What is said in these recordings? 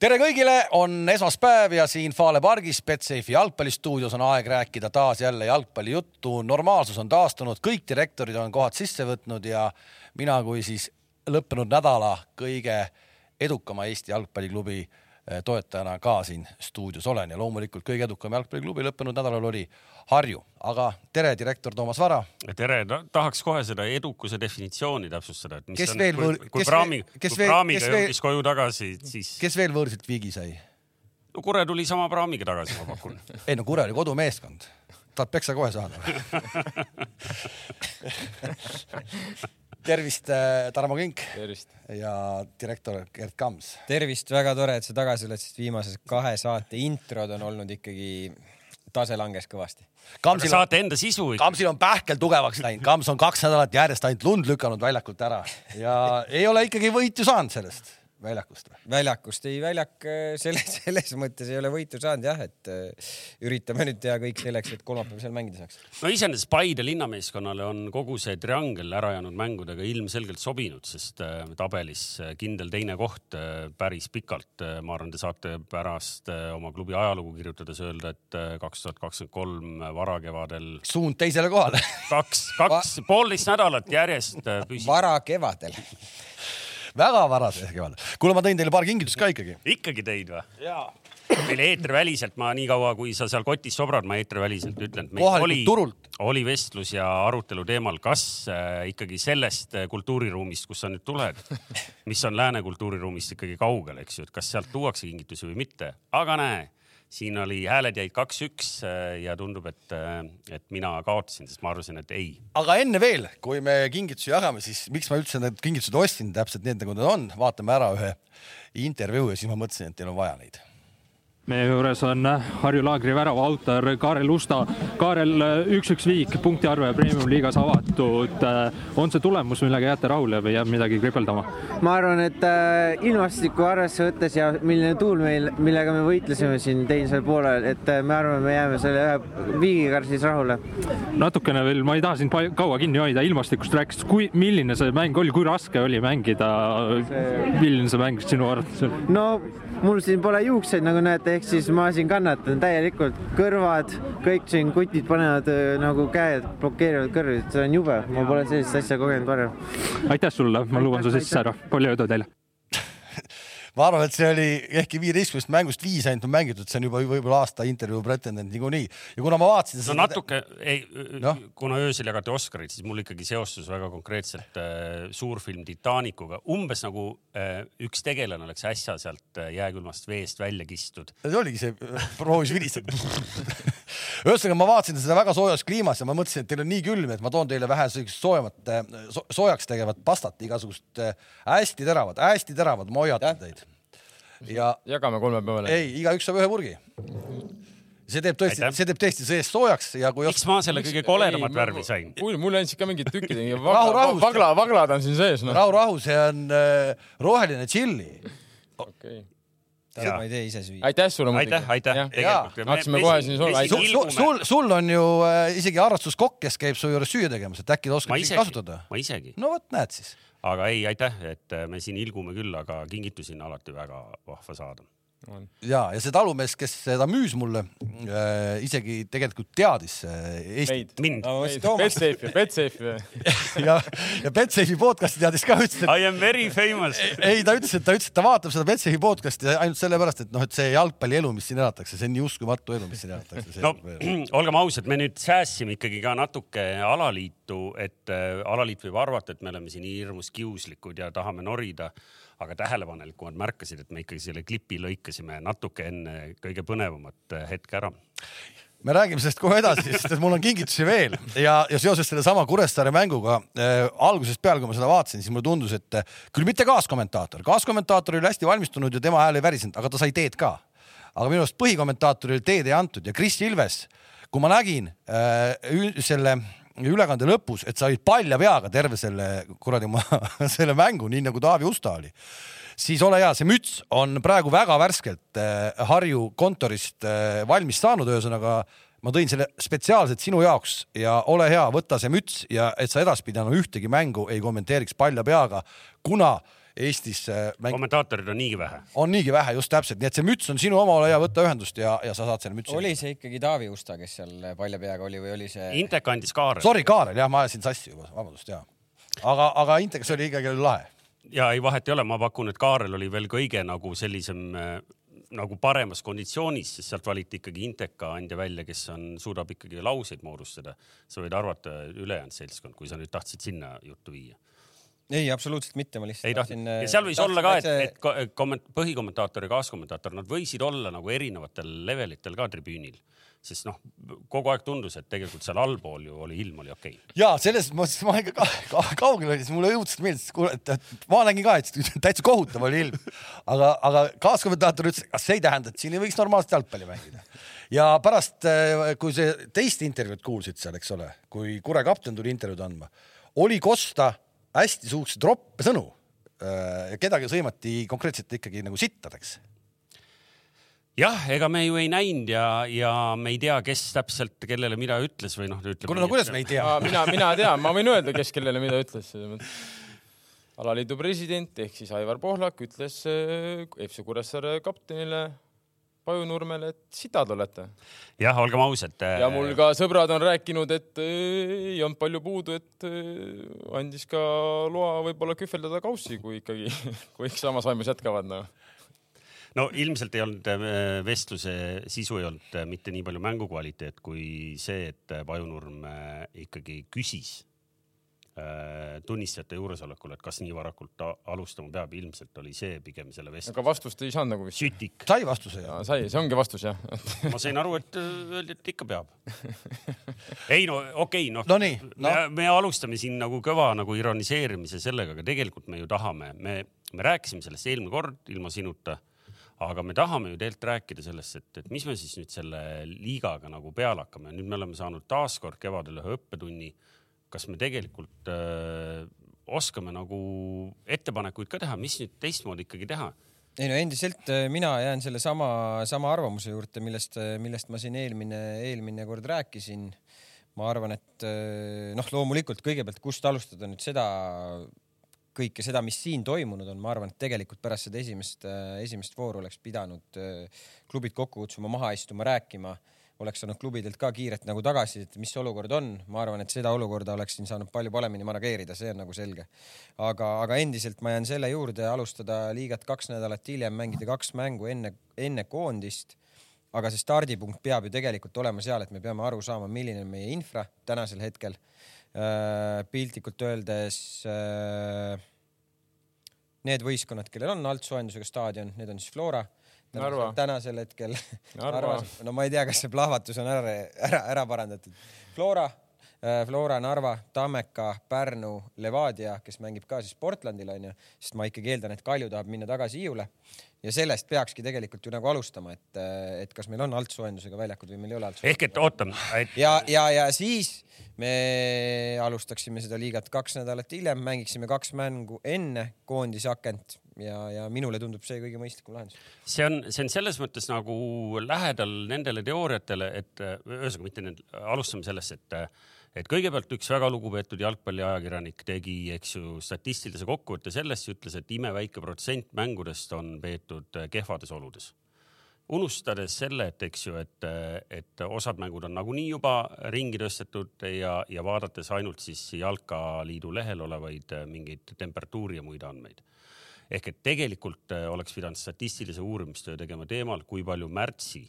tere kõigile, on esmaspäev ja siin Fale pargis Betsafe'i jalgpallistuudios on aeg rääkida taas jälle jalgpallijuttu. normaalsus on taastunud, kõik direktorid on kohad sisse võtnud ja mina kui siis lõppenud nädala kõige edukama Eesti jalgpalliklubi toetajana ka siin stuudios olen ja loomulikult kõige edukam jalgpalliklubi lõppenud nädalal oli Harju, aga tere, direktor Toomas Vara. tere, tahaks kohe seda edukuse definitsiooni täpsustada, et mis kes on, kui, kui praami, kui praamiga jõudis koju tagasi, siis. kes veel võõrsilt viigi sai? no Kure tuli sama praamiga tagasi, ma pakun ei no Kure oli kodumeeskond, tahad peksa kohe saada tervist, äh, Tarmo Kink. ja direktor Gerd Kams. tervist, väga tore, et sa tagasi oled, sest viimased kahe saate introd on olnud ikkagi tase langes kõvasti. Kamsil on, saate enda sisu. Kamsil on pähkel tugevaks läinud, Kams on kaks nädalat järjest ainult lund lükanud väljakult ära ja ei ole ikkagi võitu saanud sellest väljakust või? väljakust, ei väljak äh, selles, selles mõttes ei ole võitu saanud jah, et äh, üritame nüüd teha kõik selleks, et kolmapäeval seal mängida saaks. no iseenesest Paide linnameeskonnale on kogu see triangel ära jäänud mängudega ilmselgelt sobinud, sest äh, tabelis kindel teine koht päris pikalt. ma arvan, te saate pärast oma klubi ajalugu kirjutades öelda, et kaks tuhat kakskümmend kolm varakevadel. suund teisele kohale kaks, kaks Va, poolteist nädalat järjest püsib. varakevadel väga varase kevadel. kuule, ma tõin teile paar kingitust ka ikkagi. ikkagi tõid või? meil eetriväliselt, ma niikaua, kui sa seal kotis sobrad, ma eetriväliselt ütlen, et meil oli, oli vestlus ja arutelu teemal, kas äh, ikkagi sellest äh, kultuuriruumist, kus sa nüüd tuled, mis on lääne kultuuriruumist ikkagi kaugel, eks ju, et kas sealt tuuakse kingitusi või mitte, aga näe siin oli, hääled jäid kaks-üks äh, ja tundub, et, äh, et mina kaotasin, sest ma arvasin, et ei. aga enne veel, kui me kingitusi jagame, siis miks ma üldse need kingitused ostsin täpselt nii, nagu nad on, vaatame ära ühe intervjuu ja siis ma mõtlesin, et teil on vaja neid meie juures on Harju Laagri värava autor Kaarel Usta. Kaarel, üks-üks viik, punktiarve Premium-liigas avatud. on see tulemus, millega jääte rahule või jääb midagi kripeldama? ma arvan, et äh, ilmastikku arvesse võttes ja milline tuul meil, millega me võitlesime siin teisel poolel, et äh, me arvame, me jääme selle ühe viigiga siis rahule. natukene veel, ma ei taha sind kaua kinni hoida, ilmastikust rääkides, kui, milline see mäng oli, kui raske oli mängida see...? milline see mäng sinu arvates oli? no mul siin pole juukseid, nagu näete, ehk siis ma siin kannatan täielikult, kõrvad, kõik siin kutid panevad äh, nagu käed blokeerivad kõrvi, see on jube, ma pole sellist asja kogenud varem. aitäh sulle, ma luban su sisse ära, palju jõudu teile ma arvan, et see oli ehkki viieteistkümnest mängust viis ainult on mängitud, see on juba võib-olla aasta intervjuu pretendent niikuinii. ja kuna ma vaatasin no seda... natuke, ei no?, kuna öösel jagati Oscarit, siis mul ikkagi seostus väga konkreetselt äh, suurfilm Titanicuga, umbes nagu äh, üks tegelane oleks äsja sealt äh, jääkülmast veest välja kistud. see oligi see, äh, proovis vilistada ühesõnaga, ma vaatasin seda väga soojas kliimas ja ma mõtlesin, et teil on nii külm, et ma toon teile vähe sellist soojemat so,, soojaks tegevat pastat, igasugust äh, hästi teravat, hästi teravad, ma hoiatan teid ja. jagame kolmepäevale. ei, igaüks saab ühe purgi. see teeb tõesti, see teeb tõesti seest soojaks ja kui. miks ma selle kõige koledamat värvi sain? kuule, mul andsid ka mingid tükid vagla, vagla, vaglad on siin sees no.. rahu, rahu, see on äh, roheline tšilli. okei okay ja. ma ei tee ise süüa. aitäh sulle muidugi. aitäh, aitäh. hakkasime kohe siin sulle. sul, sul, sul on ju äh, isegi harrastuskokk, kes käib su juures süüa tegemas, et äkki ta oskab kasutada? ma isegi. no vot, näed siis aga ei, aitäh, et äh, me siin ilgume küll, aga kingitusi on alati väga vahva saada ja, ja see talumees, kes seda müüs mulle äh,, isegi tegelikult teadis äh, Eesti. mind no,. Betsafe'i, Betsafe'i ja, ja Betsafe'i podcast'i teadis ka, ütles, et. I am very famous ei, ta ütles, et ta ütles, et ta vaatab seda Betsafe'i podcast'i ainult sellepärast, et noh, et see jalgpallielu, mis siin elatakse, see on nii uskumatu elu, mis siin elatakse. no olgem ausad, me nüüd säästsime ikkagi ka natuke alaliitu, et äh, alaliit võib arvata, et me oleme siin hirmus kiuslikud ja tahame norida aga tähelepanelikumad märkasid, et me ikkagi selle klipi lõikasime natuke enne kõige põnevamat äh, hetke ära. Me räägime sellest kohe edasi, sest mul on kingitusi veel. Ja, ja seoses sellesama Kuressaare mänguga äh, algusest peale, kui ma seda vaatasin, siis mulle tundus, et äh, küll mitte kaaskommentaator, kaaskommentaator oli hästi valmistunud ja tema hääl ei värisenud, aga ta sai teed ka. aga minu arust põhikommentaatorile teed ei antud. Ja Kris Ilves, kui ma nägin äh, selle ülekande lõpus, et sa olid palja peaga terve selle kuradi ma selle mängu, nii nagu Taavi Usta oli. Siis ole hea, see müts on praegu väga värskelt äh, Harju kontorist äh, valmis saanud, ühesõnaga ma tõin selle spetsiaalselt sinu jaoks ja ole hea, võta see müts ja et sa edaspidi enam ühtegi mängu ei kommenteeriks palja peaga, kuna Eestis mäng.... kommentaatorid on niigi vähe. on niigi vähe, just täpselt, nii et see müts on sinu oma, ole hea, võta ühendust ja, ja sa saad selle mütsi. oli see ikkagi Taavi Usta, kes seal palja peaga oli või oli see? Intek andis Kaarel. Sorry, Kaarel jah, ma ajasin sassi juba, vabandust ja. aga, aga Intekas oli ikkagi lahe. ja ei, vahet ei ole, ma pakun, et Kaarel oli veel kõige nagu sellisem nagu paremas konditsioonis, sest sealt valiti ikkagi Inteka andja välja, kes on, suudab ikkagi lauseid moodustada. sa võid arvata ülejäänud seltskond, kui sa nüüd tahtsid sinna juttu viia ei, absoluutselt mitte, ma lihtsalt ei tahtsin. ja seal võis olla ka, et, et, komment-, põhikommentaator ja kaaskommentaator, nad võisid olla nagu erinevatel levelitel ka tribüünil sest noh, kogu aeg tundus, et tegelikult seal allpool ju oli ilm oli okei okay.. ja selles mõttes ma ikka ka, ka, kaugel olin, siis mulle õudselt meeldis, et, ma nägin ka, et täitsa kohutav oli ilm. aga, aga kaaskommentaator ütles, kas see ei tähenda, et siin ei võiks normaalselt jalgpalli mängida. ja pärast, eh, kui see teist intervjuud kuulsid seal, eks ole, kui Kure kapten tuli intervjuud andma, oli Kosta hästi suhteliselt roppe sõnu. Eh, kedagi sõimati konkreetselt ikkagi nagu sittadeks jah, ega me ju ei näinud ja, ja me ei tea, kes täpselt kellele mida ütles või noh, kuule, no kuidas me ei tea? mina, mina tean, ma võin öelda, kes kellele mida ütles. alaliidu president ehk siis Aivar Pohlak ütles äh, FC Kuressaare kaptenile Pajunurmele, et sitad olete. jah, olgem ausad. Äh, ja mul ka sõbrad on rääkinud, et äh, ei olnud palju puudu, et andis ka loa võib-olla kühveldada kaussi, kui ikkagi, kui ikka samas vaimus jätkavad noh no ilmselt ei olnud äh, vestluse sisu ei olnud äh, mitte nii palju mängu kvaliteet kui see, et äh, Pajunurm ikkagi küsis tunnistajate juuresolekul, et kas nii varakult alustama peab, ilmselt oli see pigem selle vestluse. aga vastust ei saanud nagu vist? sütik. sai vastuse jah? sai, see ongi vastus jah ma sain aru, et öeldi, et ikka peab. ei no okei okay,, noh no, nii, no. Me, me alustame siin nagu kõva nagu ironiseerimise sellega, aga tegelikult me ju tahame, me, me rääkisime sellest eelmine kord ilma sinuta aga me tahame ju tegelikult rääkida sellest, et, et mis me siis nüüd selle liigaga nagu peale hakkame, nüüd me oleme saanud taaskord kevadel ühe õppetunni. Kas me tegelikult öö, äh, oskame nagu ettepanekuid ka teha, mis nüüd teistmoodi ikkagi teha? ei no endiselt äh, mina jään selle sama, arvamuse juurde, millest, äh, millest ma siin eelmine, eelmine kord rääkisin. ma arvan, et noh, loomulikult kõigepealt, kust alustada nüüd seda kõike seda, mis siin toimunud on, ma arvan, et tegelikult pärast seda esimest, esimest vooru oleks pidanud klubid kokku kutsuma, maha istuma, rääkima, oleks saanud klubidelt ka kiiret nagu tagasisidet, mis olukord on. ma arvan, et seda olukorda oleks siin saanud palju paremini manageerida, see on nagu selge. aga, aga endiselt ma jään selle juurde, alustada liigat kaks nädalat hiljem, mängida kaks mängu enne, enne koondist aga see stardipunkt peab ju tegelikult olema seal, et me peame aru saama, milline on meie infra tänasel hetkel Äh, piltlikult öeldes äh, need võistkonnad, kellel on altsoojendusega staadion, need on siis Flora. Narva. tänasel hetkel no ma ei tea, kas see plahvatus on ära, ära, ära parandatud. Flora, äh, Flora, Narva, Tammeka, Pärnu, Levadia, kes mängib ka siis Portlandil onju, sest ma ikkagi eeldan, et Kalju tahab minna tagasi Hiiule ja sellest peakski tegelikult ju nagu alustama, et, et kas meil on altsoojendusega väljakud või meil ei ole altsoojendusega. ehk et ootame et.... ja, ja, ja siis me alustaksime seda liigat kaks nädalat hiljem, mängiksime kaks mängu enne koondise akent ja, ja minule tundub see kõige mõistlikum lahendus. see on, see on selles mõttes nagu lähedal nendele teooriatele, et ühesõnaga mitte need, alustame sellest, et et kõigepealt üks väga lugupeetud jalgpalliajakirjanik tegi, eks ju, statistilise kokkuvõtte sellest ja ütles, et imeväike protsent mängudest on peetud kehvades oludes. unustades selle, et eks ju, et, et osad mängud on nagunii juba ringi tõstetud ja, ja vaadates ainult siis jalkaliidu lehel olevaid mingeid temperatuuri ja muid andmeid ehk et tegelikult oleks pidanud statistilise uurimistöö tegema teemal, kui palju märtsi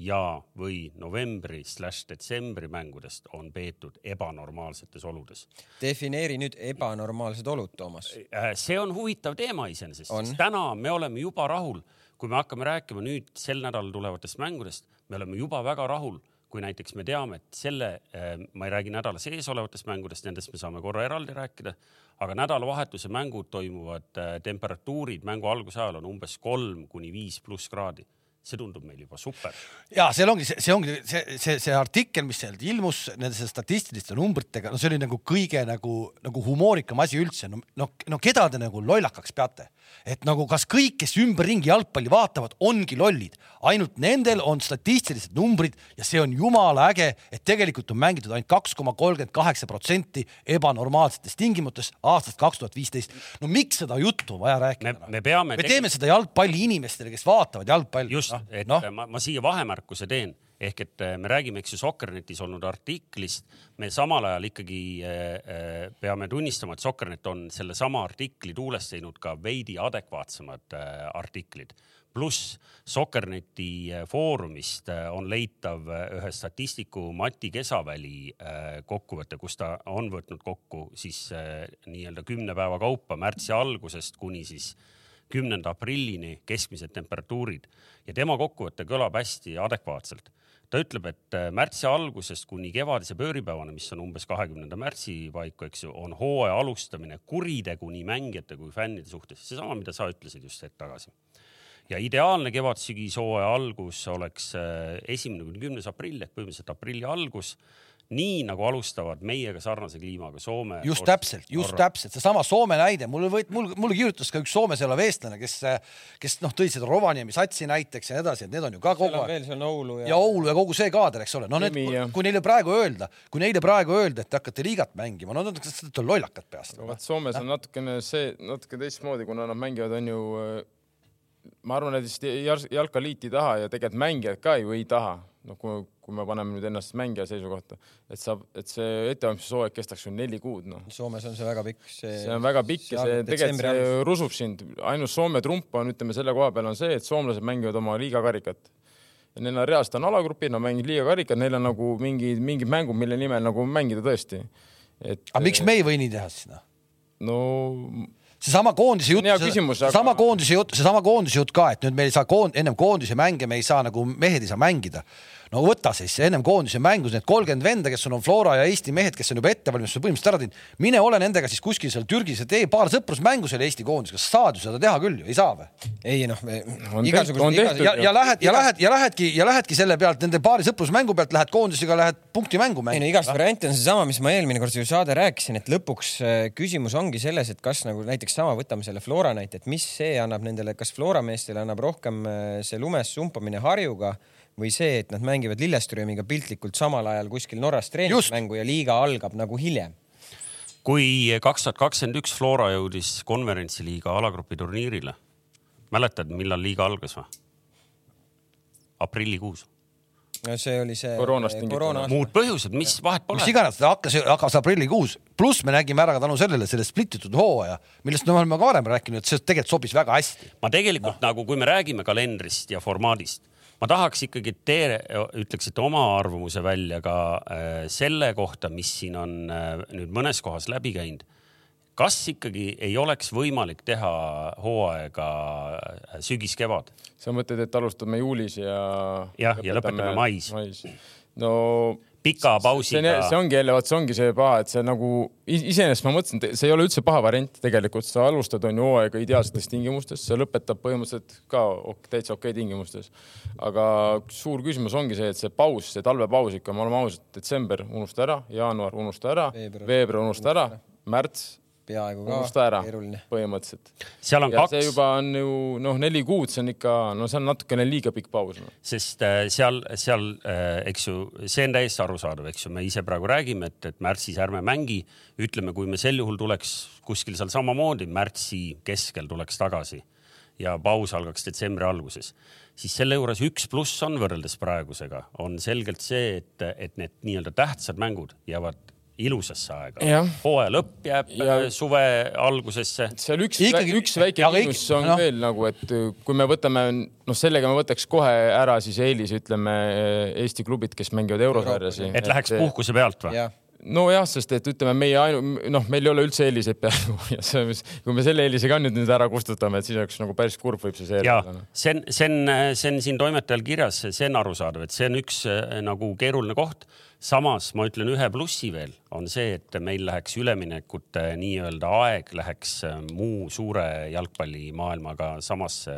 ja, või novembri slaš detsembri mängudest on peetud ebanormaalsetes oludes. defineeri nüüd ebanormaalsed olud, Toomas. Äh, see on huvitav teema iseenesest, sest täna me oleme juba rahul, kui me hakkame rääkima nüüd sel nädalal tulevatest mängudest, me oleme juba väga rahul kui näiteks me teame, et selle, äh, ma ei räägi nädala sees olevatest mängudest, nendest me saame korra eraldi rääkida, aga nädalavahetuse mängud toimuvad, äh, temperatuurid mängu alguse ajal on umbes kolm kuni viis pluss kraadi see tundub meil juba super. ja seal ongi see, ongi see, see, see artikkel, mis sealt ilmus nende statistiliste numbritega, no see oli nagu kõige nagu, nagu humoorikam asi üldse. no, no, no keda te nagu lollakaks peate? Et nagu kas kõik, kes ümberringi jalgpalli vaatavad, ongi lollid, ainult nendel on statistilised numbrid ja see on jumala äge, et tegelikult on mängitud ainult kaks koma kolmkümmend kaheksa protsenti ebanormaalsetes tingimustes aastast kaks tuhat viisteist. no miks seda juttu on vaja rääkida? me, me peame. me teeme seda jalgpalli inimestele, kes vaatavad jalgpalli. just no,, et no. ma, ma siia vahemärkuse teen ehk et äh, me räägime, eks ju, Soccernetis olnud artiklist, me samal ajal ikkagi äh, äh, peame tunnistama, et Soccernet on sellesama artikli tuules teinud ka veidi adekvaatsemad artiklid. Pluss Soccerneti foorumist on leitav ühe statistiku Mati Kesaväli kokkuvõte, kus ta on võtnud kokku siis nii-öelda kümne päeva kaupa märtsi algusest kuni siis kümnenda aprillini keskmised temperatuurid. Ja tema kokkuvõte kõlab hästi adekvaatselt ta ütleb, et äh, märtsi algusest kuni kevadise pööripäevani, mis on umbes kahekümnenda märtsi paiku, eks ju, on hooaja alustamine kuritegu nii mängijate kui fännide suhtes, seesama, mida sa ütlesid just hetk tagasi. ja ideaalne kevad-sügishooaja algus oleks äh, esimene kuni kümnes aprill ehk põhimõtteliselt aprilli algus nii nagu alustavad meiega sarnase kliimaga Soome. just täpselt, just Norra. täpselt, seesama Soome näide, mulle võit-, mul, mulle kirjutas ka üks Soomes elav eestlane, kes, kes noh, tõi seda Rovaniemi satsi näiteks ja nii edasi, et need on ju ka kogu aeg. veel seal on Oulu ja. ja Oulu ja kogu see kaader, eks ole, no need, kui neile praegu öelda, kui neile praegu öelda, et te hakkate liigat mängima, no nad on lollakad peast. vot Soomes on natukene see natuke teistmoodi, kuna nad mängivad, on ju ma arvan, et vist jalkaliit ei taha ja tegelikult mängijad ka ju ei taha, noh, kui kui me paneme nüüd ennast mängija seisukohta, et saab, et see ettevalmistushooaeg kestaks ju neli kuud, noh. Soomes on see väga pikk. see on väga pikk ja see tegelikult see rusub sind. ainus Soome trump on, ütleme selle koha peal on see, et soomlased mängivad oma liigakarikat. neil on reaalselt on alagrupid, nad mängivad liigakarikat, neil on nagu mingid, mingid mängud, mille nimel nagu mängida tõesti. et. aga miks me ei või nii teha siis noh? no seesama koondise jutt, seesama koondise jutt, seesama koondise jutt ka, et nüüd me ei saa koond-, ennem koondise mänge me ei saa nagu mehed ei saa mängida no võta siis ennem koondise mängus need kolmkümmend venda, kes sul on Flora ja Eesti mehed, kes on juba ettevalmistuse põhimõtteliselt ära teinud. mine ole nendega siis kuskil seal Türgis ja tee paar sõprusmängu selle Eesti koondisega, kas saad ju seda teha küll ju, ei saa või? ei noh, igasugused, igasugused ja, ja lähed ja lähed ja lähedki ja lähedki selle pealt nende paari sõprusmängu pealt lähed koondisega, lähed punktimängu mängima. ei no igast variante on seesama, mis ma eelmine kord ju saade rääkisin, et lõpuks äh, küsimus ongi selles, et kas nagu näiteks sama, võtame selle Flora näite, et mis see annab nendele, kas Flora meestele annab rohkem äh, see lumes sumpamine Harjuga või see, et nad mängivad Lilleströmiga piltlikult samal ajal kuskil Norras treeningmängu ja liiga algab nagu hiljem. kui kaks tuhat kakskümmend üks Flora jõudis konverentsiliiga alagrupi turniirile, mäletad, millal liiga algas või? aprillikuus no see oli see koroonast tingitud koroona. muud põhjused, mis vahet pole. mis iganes, ta hakkas, hakkas aprillikuus, pluss me nägime ära ka tänu sellele selle splititud hooaja, millest me oleme ka varem rääkinud, et see tegelikult sobis väga hästi. ma tegelikult no. nagu, kui me räägime kalendrist ja formaadist, ma tahaks ikkagi, et te ütleksite oma arvamuse välja ka äh, selle kohta, mis siin on äh, nüüd mõnes kohas läbi käinud. kas ikkagi ei oleks võimalik teha hooaega äh, sügis-kevad? sa mõtled, et alustame juulis ja. jah, ja lõpetame mais, mais.? no pika pausiga. see ongi jälle, vot see ongi see paha, et see nagu iseenesest ma mõtlesin, see ei ole üldse paha variant tegelikult, sa alustad on ju hooaega ideaalsetes tingimustes, see lõpetab põhimõtteliselt ka täitsa okei okay tingimustes. aga suur küsimus ongi see, et see paus, see talvepaus ikka, me oleme ausad, detsember unusta ära, jaanuar unusta ära, veebruar unusta ära, märts peaaegu ka unusta ära põhimõtteliselt. seal on ja kaks. see juba on ju noh, neli kuud, see on ikka, no see on natukene liiga pikk paus no.. sest äh, seal, seal äh, eks ju, see on täiesti arusaadav, eks ju, me ise praegu räägime, et, et märtsis ärme mängi. ütleme, kui me sel juhul tuleks kuskil seal samamoodi märtsi keskel tuleks tagasi ja paus algaks detsembri alguses, siis selle juures üks pluss on võrreldes praegusega, on selgelt see, et, et need nii-öelda tähtsad mängud jäävad ilusasse aega. hooaja lõpp jääb ja... Äh, suve algusesse. seal üks Ikkagi..., üks väike miinus on no. veel nagu, et äh, kui me võtame, noh, sellega me võtaks kohe ära siis eelise, ütleme Eesti klubid, kes mängivad eurosarjas. et läheks puhkuse pealt või? nojah, sest et ütleme, meie ainu-, noh, meil ei ole üldse eeliseid peaaegu ja see, mis, kui me selle eelise ka nüüd nüüd ära kustutame, et siis oleks nagu päris kurb võib see seeria olla. see on, see on, see on siin toimetajal kirjas, see on arusaadav, et see on üks äh, nagu keeruline koht samas ma ütlen ühe plussi veel, on see, et meil läheks üleminekute nii-öelda aeg läheks äh, muu suure jalgpallimaailmaga samasse.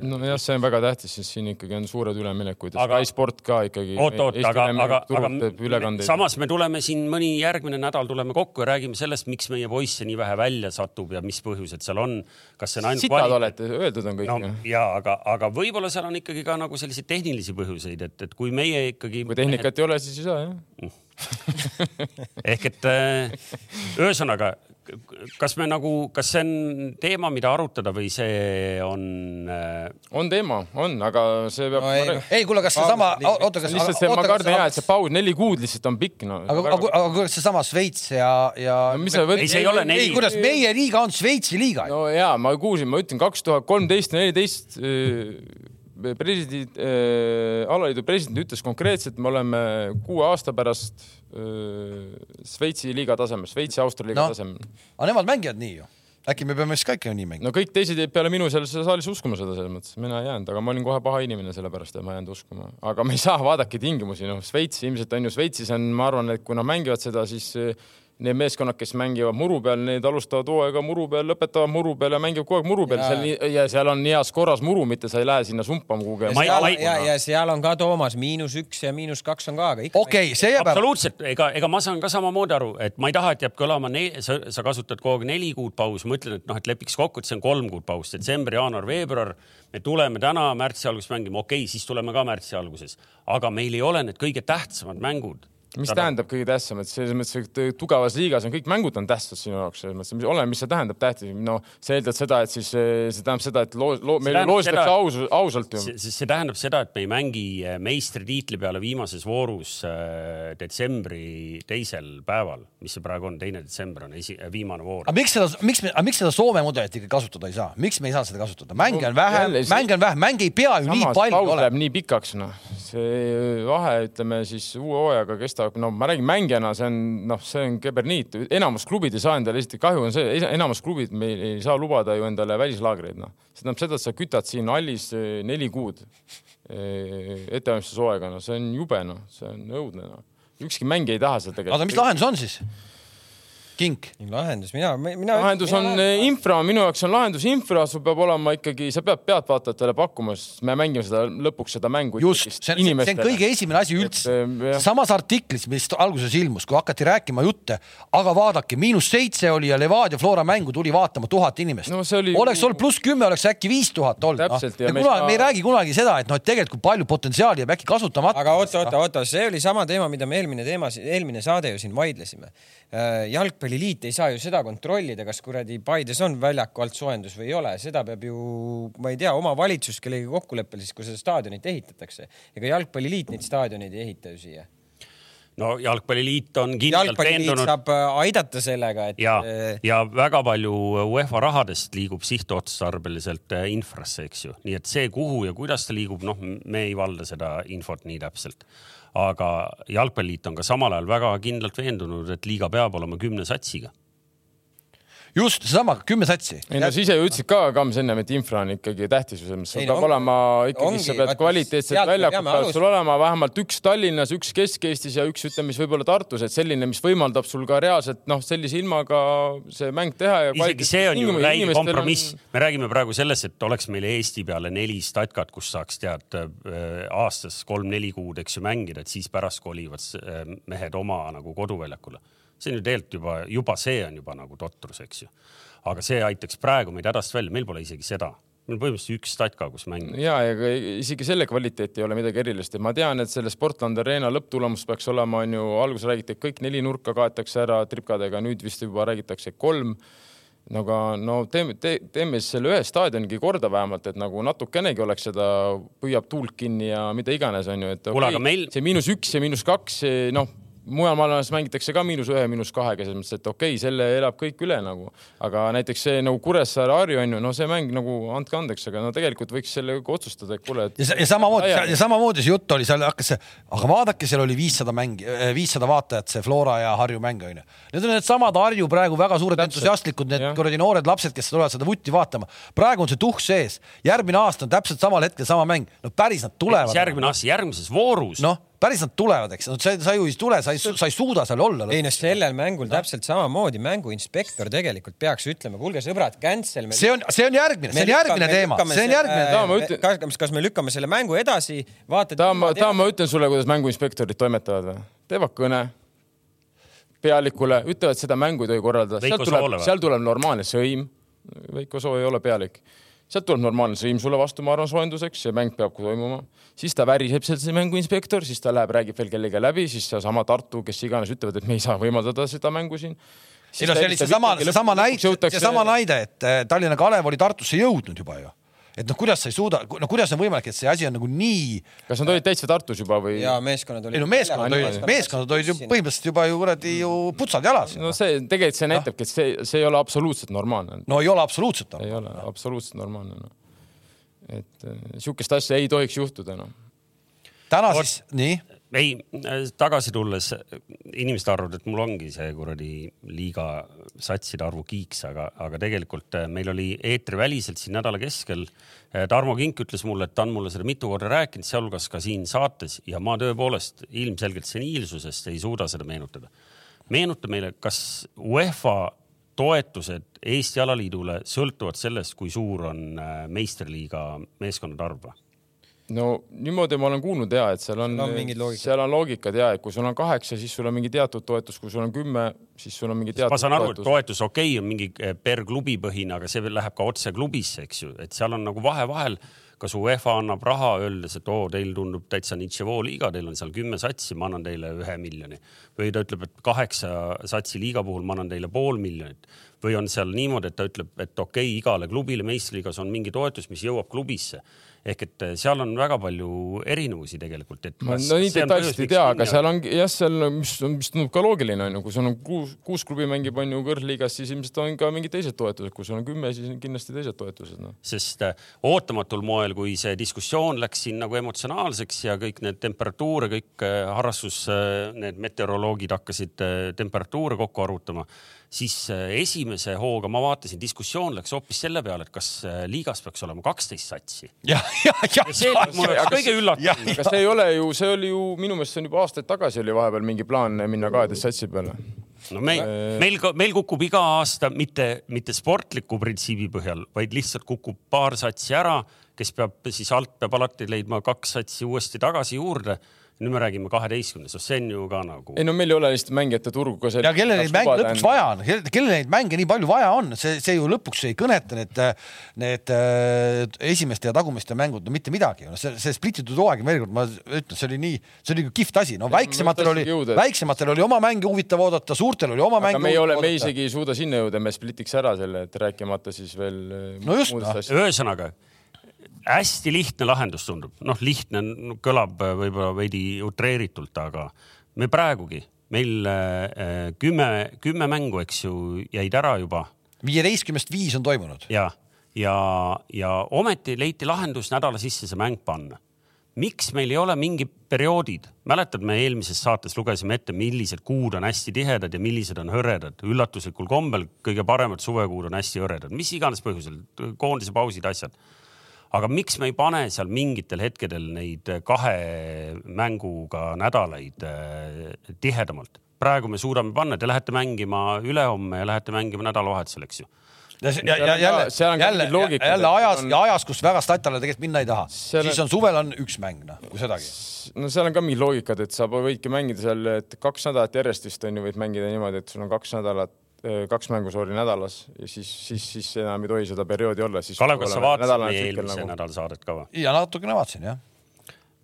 nojah, see on väga tähtis, sest siin ikkagi on suured üleminekud ja Sky Sport ka ikkagi. oot, oot, aga, aga, aga samas me tuleme siin mõni järgmine nädal tuleme kokku ja räägime sellest, miks meie poisse nii vähe välja satub ja mis põhjused seal on. kas see on ainult. sitad kvali... olete, öeldud on kõik no,. ja aga, aga võib-olla seal on ikkagi ka nagu selliseid tehnilisi põhjuseid, et, et kui meie ikkagi. kui tehnikat mehed... ei ole, siis ei saa jah ehk et ühesõnaga, kas me nagu, kas see on teema, mida arutada või see on? Äh, on teema, on, aga see peab no,. ei, no. ei, kuule, kas seesama, oota, kas. lihtsalt see, ma kardan jah, et see paus neli kuud lihtsalt on pikk, no. aga, aga, aga kuidas seesama Šveits ja, ja no,. ei, see ei ole neli. kuidas meie liiga on Šveitsi liiga? no ja ma kuulsin, ma ütlen kaks tuhat kolmteist, neliteist president äh,, alaliidu president ütles konkreetselt, me oleme kuue aasta pärast äh, Šveitsi liiga tasemel, Šveitsi-Austria liiga no, tasemel. aga nemad mängivad nii ju. Äkki me peame siis ka ikka nii mängima? no kõik teised jäid peale minu seal saalis uskuma seda selles mõttes, mina ei jäänud, aga ma olin kohe paha inimene sellepärast, et ma ei jäänud uskuma, aga me ei saa, vaadake tingimusi, noh, Šveits ilmselt on ju, Šveitsis on, ma arvan, et kui nad mängivad seda, siis need meeskonnad, kes mängivad muru peal, need alustavad hooaega muru peal, lõpetavad muru peal ja mängivad kogu aeg muru peal. seal ja seal on heas korras muru, mitte sa ei lähe sinna sumpama kuhugi. ja, ja, ja seal on ka Toomas miinus üks ja miinus kaks on ka, aga ikka. okei okay,, see jääb. absoluutselt, ega, ega ma saan ka samamoodi aru, et ma ei taha, et jääb kõlama, sa, sa kasutad kogu aeg neli kuud pausi, ma ütlen, et noh, et lepiks kokku, et see on kolm kuud paus, detsember, jaanuar, veebruar. me tuleme täna märtsi alguses mängima, okei okay,, siis tuleme ka märtsi alguses, aga meil ei ole need kõige tähtsamad mängud mis Tada. tähendab kõige tähtsam, et selles mõttes, et tugevas liigas on kõik mängud on tähtsad sinu jaoks, selles mõttes, oleneb, mis see tähendab tähtis. no sa eeldad seda, et siis see tähendab seda, et loo, loo, meil loositakse aus, ausalt ju. see, see tähendab seda, et me ei mängi äh, meistritiitli peale viimases voorus äh, detsembri teisel päeval, mis see praegu on, teine detsember on esi, viimane voor. aga miks seda, miks me, miks seda Soome mudelit ikkagi kasutada ei saa, miks me ei saa seda kasutada, mänge on vähe, mänge on vähe, mänge ei pea ju nii palju olema. nii pikaks, noh, see vahe, ütleme siis uue hooajaga kestab aga no ma räägin mängijana, see on noh, see on keberniit, enamus klubid ei saa endale, esiteks kahju on see, enamus klubid meil ei saa lubada ju endale välislaagreid, noh. see tähendab seda, et sa kütad siin hallis eh, neli kuud eh, ettevalmistushooaega, no see on jube, noh, see on õudne, noh. ükski mängija ei taha seda tegelikult. aga mis lahendus on siis? Kink. lahendus, mina, mina. lahendus mina, on mina... infra, minu jaoks on lahendus infra, sul peab olema ikkagi, sa pead pealtvaatajatele pakkuma, sest me mängime seda lõpuks seda mängu. just, see on, see on kõige esimene asi üldse. samas artiklis, mis alguses ilmus, kui hakati rääkima jutte, aga vaadake, miinus seitse oli ja Levadia Flora mängu tuli vaatama tuhat inimest no,. Oli... oleks olnud pluss kümme, oleks äkki viis tuhat olnud. No. ja kunagi ka... me ei räägi kunagi seda, et noh, et tegelikult palju potentsiaali jääb äkki kasutamata. aga oota, oota, oota, see oli sama teema, mida me eelmine teema, eelmine saade ju siin vaidlesime Äh, jalgpalliliit ei saa ju seda kontrollida, kas kuradi Paides on väljaku alt soojendus või ei ole, seda peab ju, ma ei tea, omavalitsus kellegagi kokkuleppel siis, kui seda staadionit ehitatakse. ega jalgpalliliit neid staadioneid ei ehita ju siia no jalgpalliliit on kindlalt veendunud. saab äh, aidata sellega, et. ja, äh, ja väga palju UEFA rahadest liigub sihtotstarbeliselt infrasse, eks ju, nii et see, kuhu ja kuidas ta liigub, noh, me ei valda seda infot nii täpselt aga jalgpalliliit on ka samal ajal väga kindlalt veendunud, et liiga peab olema kümne satsiga just seesama kümme satsi. ei no sa ise ju ütlesid ka, Kams, ennem, et infra on ikkagi tähtis, sul peab ongi, olema ikkagi, sa pead kvaliteetsed väljakud peavad sul olema vähemalt üks Tallinnas, üks Kesk-Eestis ja üks ütleme siis võib-olla Tartus, et selline, mis võimaldab sul ka reaalselt noh, sellise ilmaga see mäng teha ja. isegi see on ju räige kompromiss on..., me räägime praegu sellest, et oleks meil Eesti peale neli statkat, kus saaks tead äh, aastas kolm-neli kuud, eks ju mängida, et siis pärast kolivad äh, mehed oma nagu koduväljakule see on ju tegelikult juba, juba see on juba nagu totrus, eks ju. aga see aitaks praegu meid hädast välja, meil pole isegi seda meil põhimõtteliselt üks statka, kus mängida. ja, ja isegi selle kvaliteet ei ole midagi erilist, et ma tean, et selle Sportlandi Arena lõpptulemus peaks olema, on ju, alguses räägiti, et kõik neli nurka kaetakse ära tripkadega, nüüd vist juba räägitakse kolm. no aga no teeme te,, teeme siis selle ühe staadionigi korda vähemalt, et nagu natukenegi oleks seda, püüab tuult kinni ja mida iganes, on ju, et okay, meil... see miinus üks ja miinus kaks, noh mujal maailmas mängitakse ka miinus ühe, miinus kahega, selles mõttes, et okei okay,, selle elab kõik üle nagu, aga näiteks see nagu Kuressaare Harju on ju, no see mäng nagu andke andeks, aga no tegelikult võiks selle otsustada, et kuule et.... ja, ja samamoodi, ja samamoodi see jutt oli seal hakkas see, aga vaadake, seal oli viissada mängi, äh, viissada vaatajat, see Flora ja Harju mäng on ju. Need on needsamad Harju praegu väga suured entusiastlikud, need kuradi noored lapsed, kes tulevad seda vutti vaatama. praegu on see tuhk sees, järgmine aasta on täpselt samal hetkel sama mäng, no päris nad tulevad. järgmine aasta, järgmises voorus. No päris nad tulevad, eks, no sa, sa ju ei tule, sa ei, sa ei suuda seal olla. ei no sellel mängul täpselt samamoodi mänguinspektor tegelikult peaks ütlema, kuulge sõbrad, cancel. see on, see on järgmine, see on järgmine teema, see on järgmine teema. Ütlen... kas, kas me lükkame selle mängu edasi, vaatad. tahan ma, tahan ma ütlen sulle, kuidas mänguinspektorid toimetavad või? teevad kõne pealikule, ütlevad, seda mängu ei tohi korraldada, seal tuleb, seal tuleb normaalne sõim. Veiko Soo ei ole pealik sealt tuleb normaalne sõim sulle vastu, ma arvan, soojenduseks, see mäng peab toimuma. siis ta väriseb seal, see mänguinspektor, siis ta läheb, räägib veel kellegagi läbi, siis seesama Tartu, kes iganes ütlevad, et me ei saa võimaldada seda mängu siin. ei no see oli seesama, seesama näide, seesama näide, et eh, Tallinna Kalev oli Tartusse jõudnud juba ju et noh, kuidas sa ei suuda, no kuidas on võimalik, et see asi on nagu nii. kas nad olid täitsa Tartus juba või? ja meeskonnad olid. ei no meeskonnad olid, meeskonnad olid ju põhimõtteliselt juba ju kuradi ju putsad jalas. no see tegelikult see näitabki, et see, see ei ole absoluutselt normaalne. no ei ole absoluutselt normaalne. ei ole absoluutselt normaalne no.. et äh, sihukest asja ei tohiks juhtuda noh. täna siis, nii ei, tagasi tulles, inimesed arvavad, et mul ongi see kuradi liiga satside arvu kiiks, aga, aga tegelikult äh, meil oli eetriväliselt siin nädala keskel. Äh, Tarmo Kink ütles mulle, et ta on mulle seda mitu korda rääkinud, sealhulgas ka siin saates ja ma tõepoolest ilmselgelt seniilsusest ei suuda seda meenutada. meenuta meile, kas UEFA toetused Eesti Alaliidule sõltuvad sellest, kui suur on äh, meistriliiga meeskondade arv või? No niimoodi ma olen kuulnud ja et seal on, on seal on loogikad ja et kui sul on kaheksa, siis sul on mingi teatud toetus, kui sul on kümme, siis sul on mingi teatud. ma saan aru, et toetus okei okay, on mingi eh, per klubi põhine, aga see läheb ka otse klubisse, eks ju, et seal on nagu vahe vahel. kas UEFA annab raha, öeldes, et oo, teil tundub täitsa Nitševo liiga, teil on seal kümme satsi, ma annan teile ühe miljoni. või ta ütleb, et kaheksa satsi liiga puhul ma annan teile pool miljonit või on seal niimoodi, et ta ütleb, et okei okay,, igale klubile meistriliigas on mingi toetus, mis jõuab klubisse ehk et äh, seal on väga palju erinevusi tegelikult, et. no nii detailselt ei tea, aga seal on jah, seal, mis, mis tundub ka loogiline on ju, kui sul on kuus, kuus klubi mängib on ju kõrgliigas, siis ilmselt on ka mingid teised toetused, kui sul on kümme, siis on kindlasti teised toetused no.. sest äh, ootamatul moel, kui see diskussioon läks siin nagu emotsionaalseks ja kõik need temperatuure, kõik äh, harrastus, need meteoroloogid hakkasid temperatuure kokku arvutama siis äh, esimese hooga ma vaatasin, diskussioon läks hoopis selle peale, et kas äh, liigas peaks olema kaksteist satsi. ja, ja, ja. see oli mul kõige üllatavam. aga see ei ole ju, see oli ju minu meelest see on juba aastaid tagasi oli vahepeal mingi plaan minna kaheteist satsi peale no meil, äh. meil, meil kukub iga aasta mitte, mitte sportliku printsiibi põhjal, vaid lihtsalt kukub paar satsi ära, kes peab siis alt peab alati leidma kaks satsi uuesti tagasi juurde nüüd me räägime kaheteistkümnest, see on ju ka nagu. ei no meil ei ole lihtsalt mängijate turgu ka. ja kellel neid mänge lõpuks vaja on, kellel neid mänge nii palju vaja on, see, see ju lõpuks ei kõneta need, need äh, esimeste ja tagumiste mängud, no mitte midagi. see, see splititud hooaeg, veel kord ma ütlen, see oli nii, see oli kihvt asi, no väiksematel oli, väiksematel oli oma mänge huvitav oodata, suurtel oli oma mänge. me ei ole, me isegi ei suuda sinna jõuda, me splitiks ära selle, et rääkimata siis veel. no just, noh. ühesõnaga hästi lihtne lahendus tundub, noh, lihtne kõlab äh, võib-olla veidi utreeritult, aga me praegugi, meil äh, kümme, kümme mängu, eks ju, jäid ära juba. viieteistkümnest viis on toimunud. ja, ja, ja ometi leiti lahendus nädala sisse see mäng panna. miks meil ei ole mingid perioodid, mäletad, me eelmises saates lugesime ette, millised kuud on hästi tihedad ja millised on hõredad. üllatuslikul kombel kõige paremad suvekuud on hästi hõredad, mis iganes põhjusel, koondise pausid, asjad aga miks me ei pane seal mingitel hetkedel neid kahe mänguga nädalaid äh, tihedamalt? praegu me suudame panna, te lähete mängima ülehomme ja lähete mängima nädalavahetusel, eks ju ja, ja, ja jälle, jälle, jälle ajas on... ja ajas, kus väga statale tegelikult minna ei taha, siis on suvel on üks mäng, noh, kui sedagi. no seal on ka mingid loogikad, et sa võidki mängida seal, et kaks nädalat järjest vist on ju, võid mängida niimoodi, et sul on kaks nädalat Äh, kaks mängu sorry nädalas ja siis, siis, siis enam ei tohi seda perioodi olla. Kalev, kas sa vaatasid meie eelmise nagu... nädala saadet ka või? ja natukene vaatasin jah.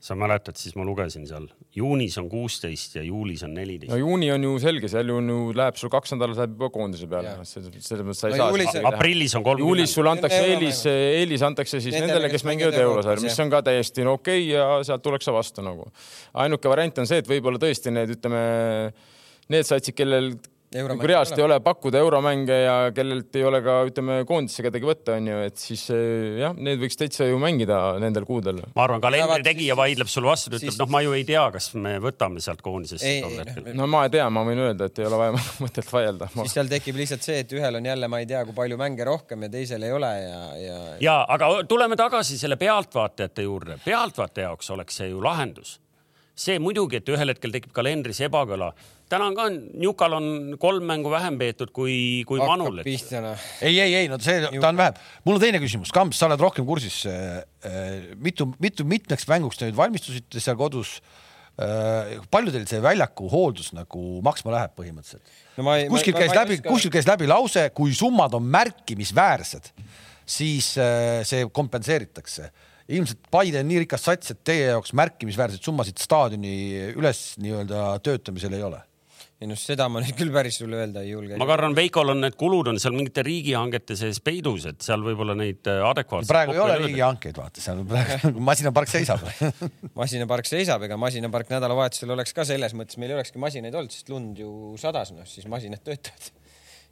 sa mäletad, siis ma lugesin seal, juunis on kuusteist ja juulis on neliteist. no juuni on ju selge, seal ju läheb sul kaks nädalat läheb juba koondise peale, selles mõttes sa ei no, saa. Aprillis on kolm. juulis sulle antakse eelis, eelis antakse siis nendele, kes mängivad eurosarja, mis on ka täiesti no okei okay ja sealt tullakse vastu nagu. ainuke variant on see, et võib-olla tõesti need, ütleme, need satsid, kellel kui reaalselt ei ole pakkuda euromänge ja kellelt ei ole ka ütleme koondisse kedagi võtta, on ju, et siis eh, jah, need võiks täitsa ju mängida nendel kuudel. ma arvan, kalendri tegija vaidleb sulle vastu, ütleb siis... noh, ma ju ei tea, kas me võtame sealt koondisest no ma ei tea, ma võin öelda, et ei ole vaja mõtet vaielda ma.... siis seal tekib lihtsalt see, et ühel on jälle, ma ei tea, kui palju mänge rohkem ja teisel ei ole ja, ja. ja aga tuleme tagasi selle pealtvaatajate juurde, pealtvaataja jaoks oleks see ju lahendus see muidugi, et ühel hetkel tekib kalendris ebakõla. täna on ka, Newcal on kolm mängu vähem peetud kui, kui hakkab Manul. pihta noh. ei, ei, ei, no see, ta on vähem. mul on teine küsimus, Kamps, sa oled rohkem kursis. mitu, mitu, mitmeks mänguks te nüüd valmistusite seal kodus? palju teil see väljaku hooldus nagu maksma läheb põhimõtteliselt no? kuskil käis läbi, kuskil käis läbi lause, kui summad on märkimisväärsed, siis see kompenseeritakse ilmselt Paide on nii rikas sats, et teie jaoks märkimisväärseid summasid staadioni üles nii-öelda töötamisel ei ole ei noh, seda ma nüüd küll päris sulle öelda ei julge. ma kardan, Veikol on need kulud on seal mingite riigihangete sees peidus, et seal võib-olla neid äh, adekvaatselt. praegu ei ole riigihankeid, vaata seal praegu masinapark seisab masinapark seisab, ega masinapark nädalavahetusel oleks ka selles mõttes, meil ei olekski masinaid olnud, sest lund ju sadas, noh siis masinad töötavad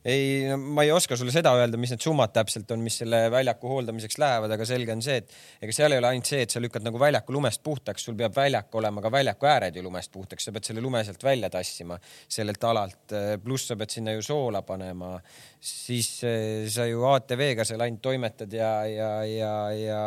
ei ma ei oska sulle seda öelda, mis need summad täpselt on, mis selle väljaku hooldamiseks lähevad, aga selge on see, et ega seal ei ole ainult see, et sa lükkad nagu väljaku lumest puhtaks, sul peab väljak olema ka väljaku ääred ju lumest puhtaks, sa pead selle lume sealt välja tassima sellelt alalt, pluss sa pead sinna ju soola panema, siis eh, sa ju ATV-ga seal ainult toimetad ja, ja, ja, ja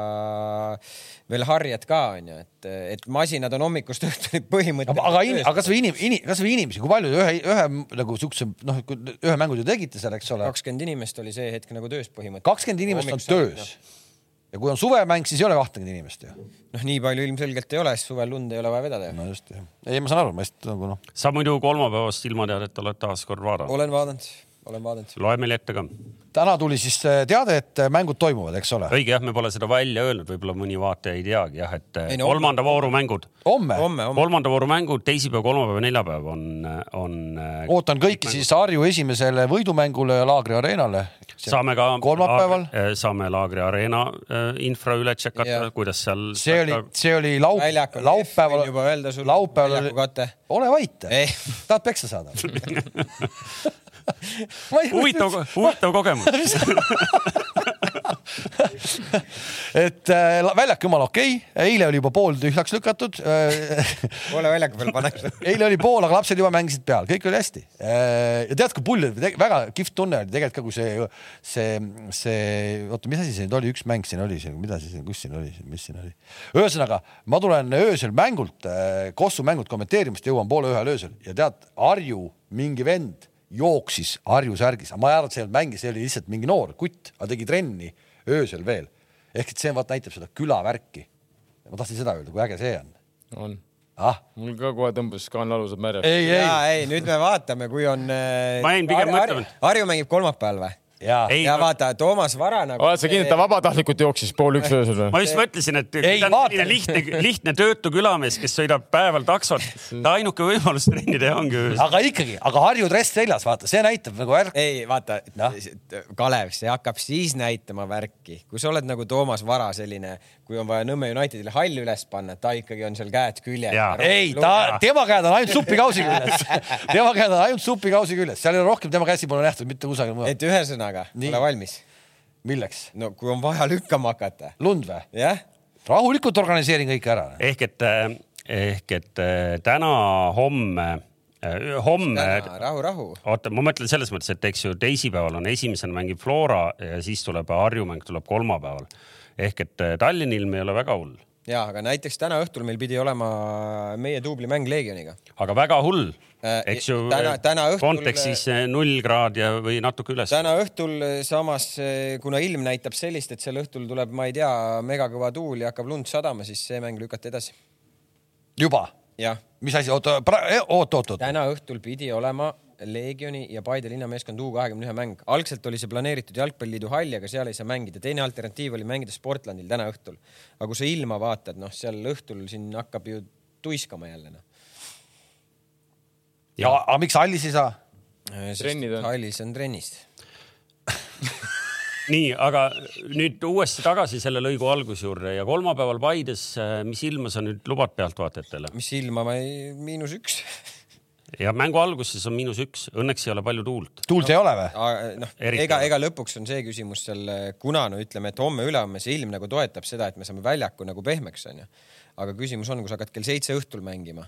veel harjad ka onju, et, et masinad on hommikust õhtuni põhimõtteliselt. aga, aga, aga kasvõi inim-, inim, kasvõi inimesi, kui palju ühe, ühe nagu siukse noh, ühe mängu te tegite seal, eks ole. kakskümmend inimest oli see hetk nagu töös põhimõtteliselt. kakskümmend inimest on töös no. ja kui on suvemäng, siis ei ole kahtekümmet inimest ju. noh, nii palju ilmselgelt ei ole, sest suvel lund ei ole vaja vedada. no just jah. ei, ma saan aru, ma lihtsalt nagu noh. sa muidu kolmapäevast ilmateadet oled taas kord vaadanud? olen vaadanud, olen vaadanud. loe meile ette ka täna tuli siis äh, teade, et äh, mängud toimuvad, eks ole? õige jah, me pole seda välja öelnud, võib-olla mõni vaataja ei teagi jah, et äh, ei, no, kolmanda vooru mängud. homme, homme, kolmanda vooru mängud teisipäev, kolmapäev, neljapäev on, on. ootan kõiki mängud. siis Harju esimesele võidumängule Laagri areenale. saame ka. kolmapäeval. saame Laagri areena infra üle tšekata, kuidas seal. see oli, see oli laup, laupäeval. juba öelda sulle. laupäeval ole vait, tahad peksa saada huvitav, huvitav kogemus et äh, väljak jumala okei okay., eile oli juba pool tühjaks lükatud poole väljaku peal pannakse eile oli pool, aga lapsed juba mängisid peal, kõik oli hästi. Äh, ja tead, kui pull, väga kihvt tunne oli tegelikult ka, kui see, see, see, oota, mis asi see nüüd oli, üks mäng siin oli, mida see, kus siin oli, mis siin oli? ühesõnaga, ma tulen öösel mängult, äh, Kossu mängult kommenteerimist, jõuan poole ühel öösel ja tead, Harju mingi vend jooksis Harju särgis, ma ei arva, et see ei olnud mäng, see oli lihtsalt mingi noor kutt, aga tegi trenni öösel veel. ehk et see vaat näitab seda külavärki. ma tahtsin seda öelda, kui äge see on. on ah?. mul ka kohe tõmbas kaanalused märjaks. ei, ei, ei, nüüd me vaatame, kui on. ma jäin pigem mõtlema. Harju mängib kolmapäeval või? Ja, ei, ja vaata, Toomas Vara nagu. oled sa kindel, et ta vabatahtlikult jooksis pool üks öösel või? ma just mõtlesin, et ei, selline lihtne, lihtne töötu külamees, kes sõidab päeval taksot, ta ainuke võimalus trenni teha ongi öösel. aga ikkagi, aga Harju dress seljas, vaata, see näitab nagu värk. ei, vaata no., Kalev, see hakkab siis näitama värki, kui sa oled nagu Toomas Vara selline, kui on vaja Nõmme Unitedile hall üles panna, ta ikkagi on seal käed küljel. ei, ta, tema käed on ainult supikausi küljes tema käed on ainult supikausi küljes, seal ei ole rohkem tema käsi pole nähtud mitte kusagil mujal. et ühesõnaga, ole valmis. milleks? no kui on vaja lükkama hakata. lund või? jah. rahulikult organiseerin kõike ära. ehk et, ehk et täna, homme homme. rahu, rahu. oota, ma mõtlen selles mõttes, et eks ju teisipäeval on esimesena mängib Flora ja siis tuleb Harju mäng tuleb kolmapäeval ehk et äh, Tallinna ilm ei ole väga hull. ja, aga näiteks täna õhtul meil pidi olema meie duubli mäng Leegioniga. aga väga hull eks ju. täna, täna õhtul. kontekstis äh, null kraad ja, või natuke üles. täna õhtul samas, kuna ilm näitab sellist, et sel õhtul tuleb, ma ei tea, megakõva tuul ja hakkab lund sadama, siis see mäng lükati edasi. juba? mis asi, oota, oot, oot, oot. täna õhtul pidi olema Leegioni ja Paide linnameeskond U kahekümne ühe mäng. algselt oli see planeeritud Jalgpalliliidu halli, aga seal ei saa mängida. teine alternatiiv oli mängida Sportlandil täna õhtul. aga kui sa ilma vaatad, noh, seal õhtul siin hakkab ju tuiskama jälle noh. Ja aga miks hallis ei saa? hallis on trennist nii, aga nüüd uuesti tagasi selle lõigu alguse juurde ja kolmapäeval Paides, mis ilma sa nüüd lubad pealtvaatajatele? mis ilma ma ei, miinus üks ja mängu alguses on miinus üks, õnneks ei ole palju tuult. tuult no, ei ole või? noh, ega, ega lõpuks on see küsimus seal, kuna no ütleme, et homme-ülehomme see ilm nagu toetab seda, et me saame väljaku nagu pehmeks, onju. aga küsimus on, kui sa hakkad kell seitse õhtul mängima.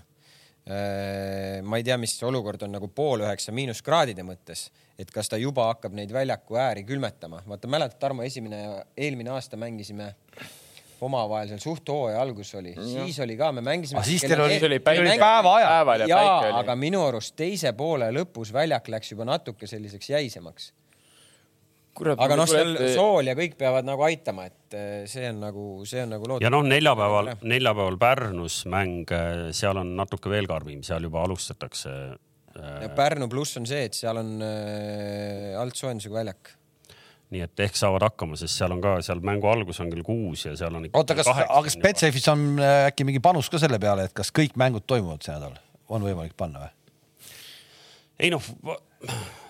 Äh, ma ei tea, mis olukord on nagu pool üheksa miinuskraadide mõttes, et kas ta juba hakkab neid väljaku ääri külmetama. vaata, mäletad, Tarmo, esimene, eelmine aasta mängisime omavahel seal suht hooaja algus oli, siis oli ka, me mängisime. siis teil oli, oli päeva ajal. jaa, aga minu arust teise poole lõpus väljak läks juba natuke selliseks jäisemaks. Aga noh, seal ette... sool ja kõik peavad nagu aitama, et eh, see on nagu, see on nagu loodud. ja noh, neljapäeval, neljapäeval Pärnus mäng, eh, seal on natuke veel karmim, seal juba alustatakse. ja Pärnu pluss on see, et seal on äh, altsoojendusega väljak nii et ehk saavad hakkama, sest seal on ka, seal mängu algus on kell kuus ja seal on. oota, kas, aga kas Betsafe'is on äkki mingi panus ka selle peale, et kas kõik mängud toimuvad see nädal, on võimalik panna või? ei noh,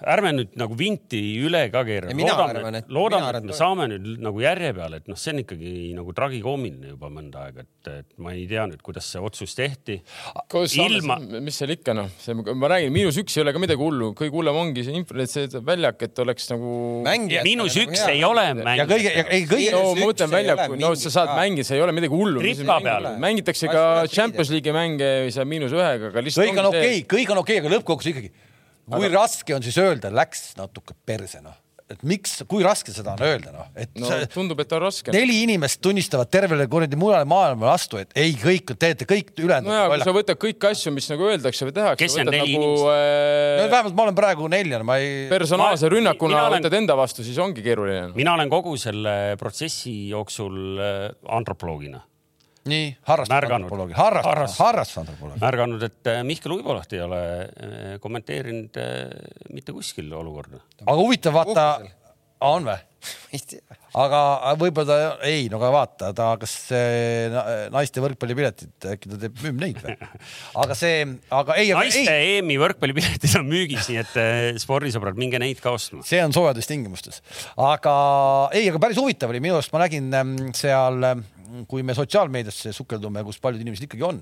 ärme nüüd nagu vinti üle ka keera. loodame, et, loodame, et me saame nüüd nagu järje peale, et noh, see on ikkagi nagu tragikoomiline juba mõnda aega, et, et ma ei tea nüüd, kuidas see otsus tehti. Ilma... mis seal ikka noh, see, ma räägin, miinus üks ei ole ka midagi hullu, kõige hullem ongi see infra, see väljak, et oleks nagu. miinus üks nagu ei ole mäng. ja kõige, ei kõige. no ma mõtlen väljaku, no sa saad mängida, see ei ole midagi hullu. mängitakse ka Champions League'i mänge seal miinus ühega, aga lihtsalt. kõik on okei, kõik on okei, aga lõppkokkuvõttes ikkagi kui aga... raske on siis öelda, läks natuke perse noh, et miks, kui raske seda on öelda noh, et no, see, tundub, et on raske. neli inimest tunnistavad tervele kuradi mujale maailmale vastu, et ei, kõik teete kõik ülejäänud. nojah, kui sa võtad kõiki asju, mis nagu öeldakse või tehakse. kes on neli nagu, inimest äh...? no vähemalt ma olen praegu neljane, ma ei. personaalse ma... rünnakuna olen... võtad enda vastu, siis ongi keeruline. mina olen kogu selle protsessi jooksul äh, antropoloogina nii, harrastusantropoloogi, harrastus, harrastusantropoloogi. märganud, et äh, Mihkel Uiboleht ei ole äh, kommenteerinud äh, mitte kuskil olukorda. aga huvitav, vaata, on või? aga võib-olla ta ei, no aga vaata, ta, kas naiste võrkpallipiletid, äkki ta teeb, müüb neid või? aga see, aga ei. naiste EM-i võrkpallipiletid on müügis, nii et spordisõbrad, minge neid ka ostma. see on soojades tingimustes, aga ei, aga päris huvitav oli minu arust, ma nägin ähm, seal ähm, kui me sotsiaalmeediasse sukeldume, kus paljud inimesed ikkagi on,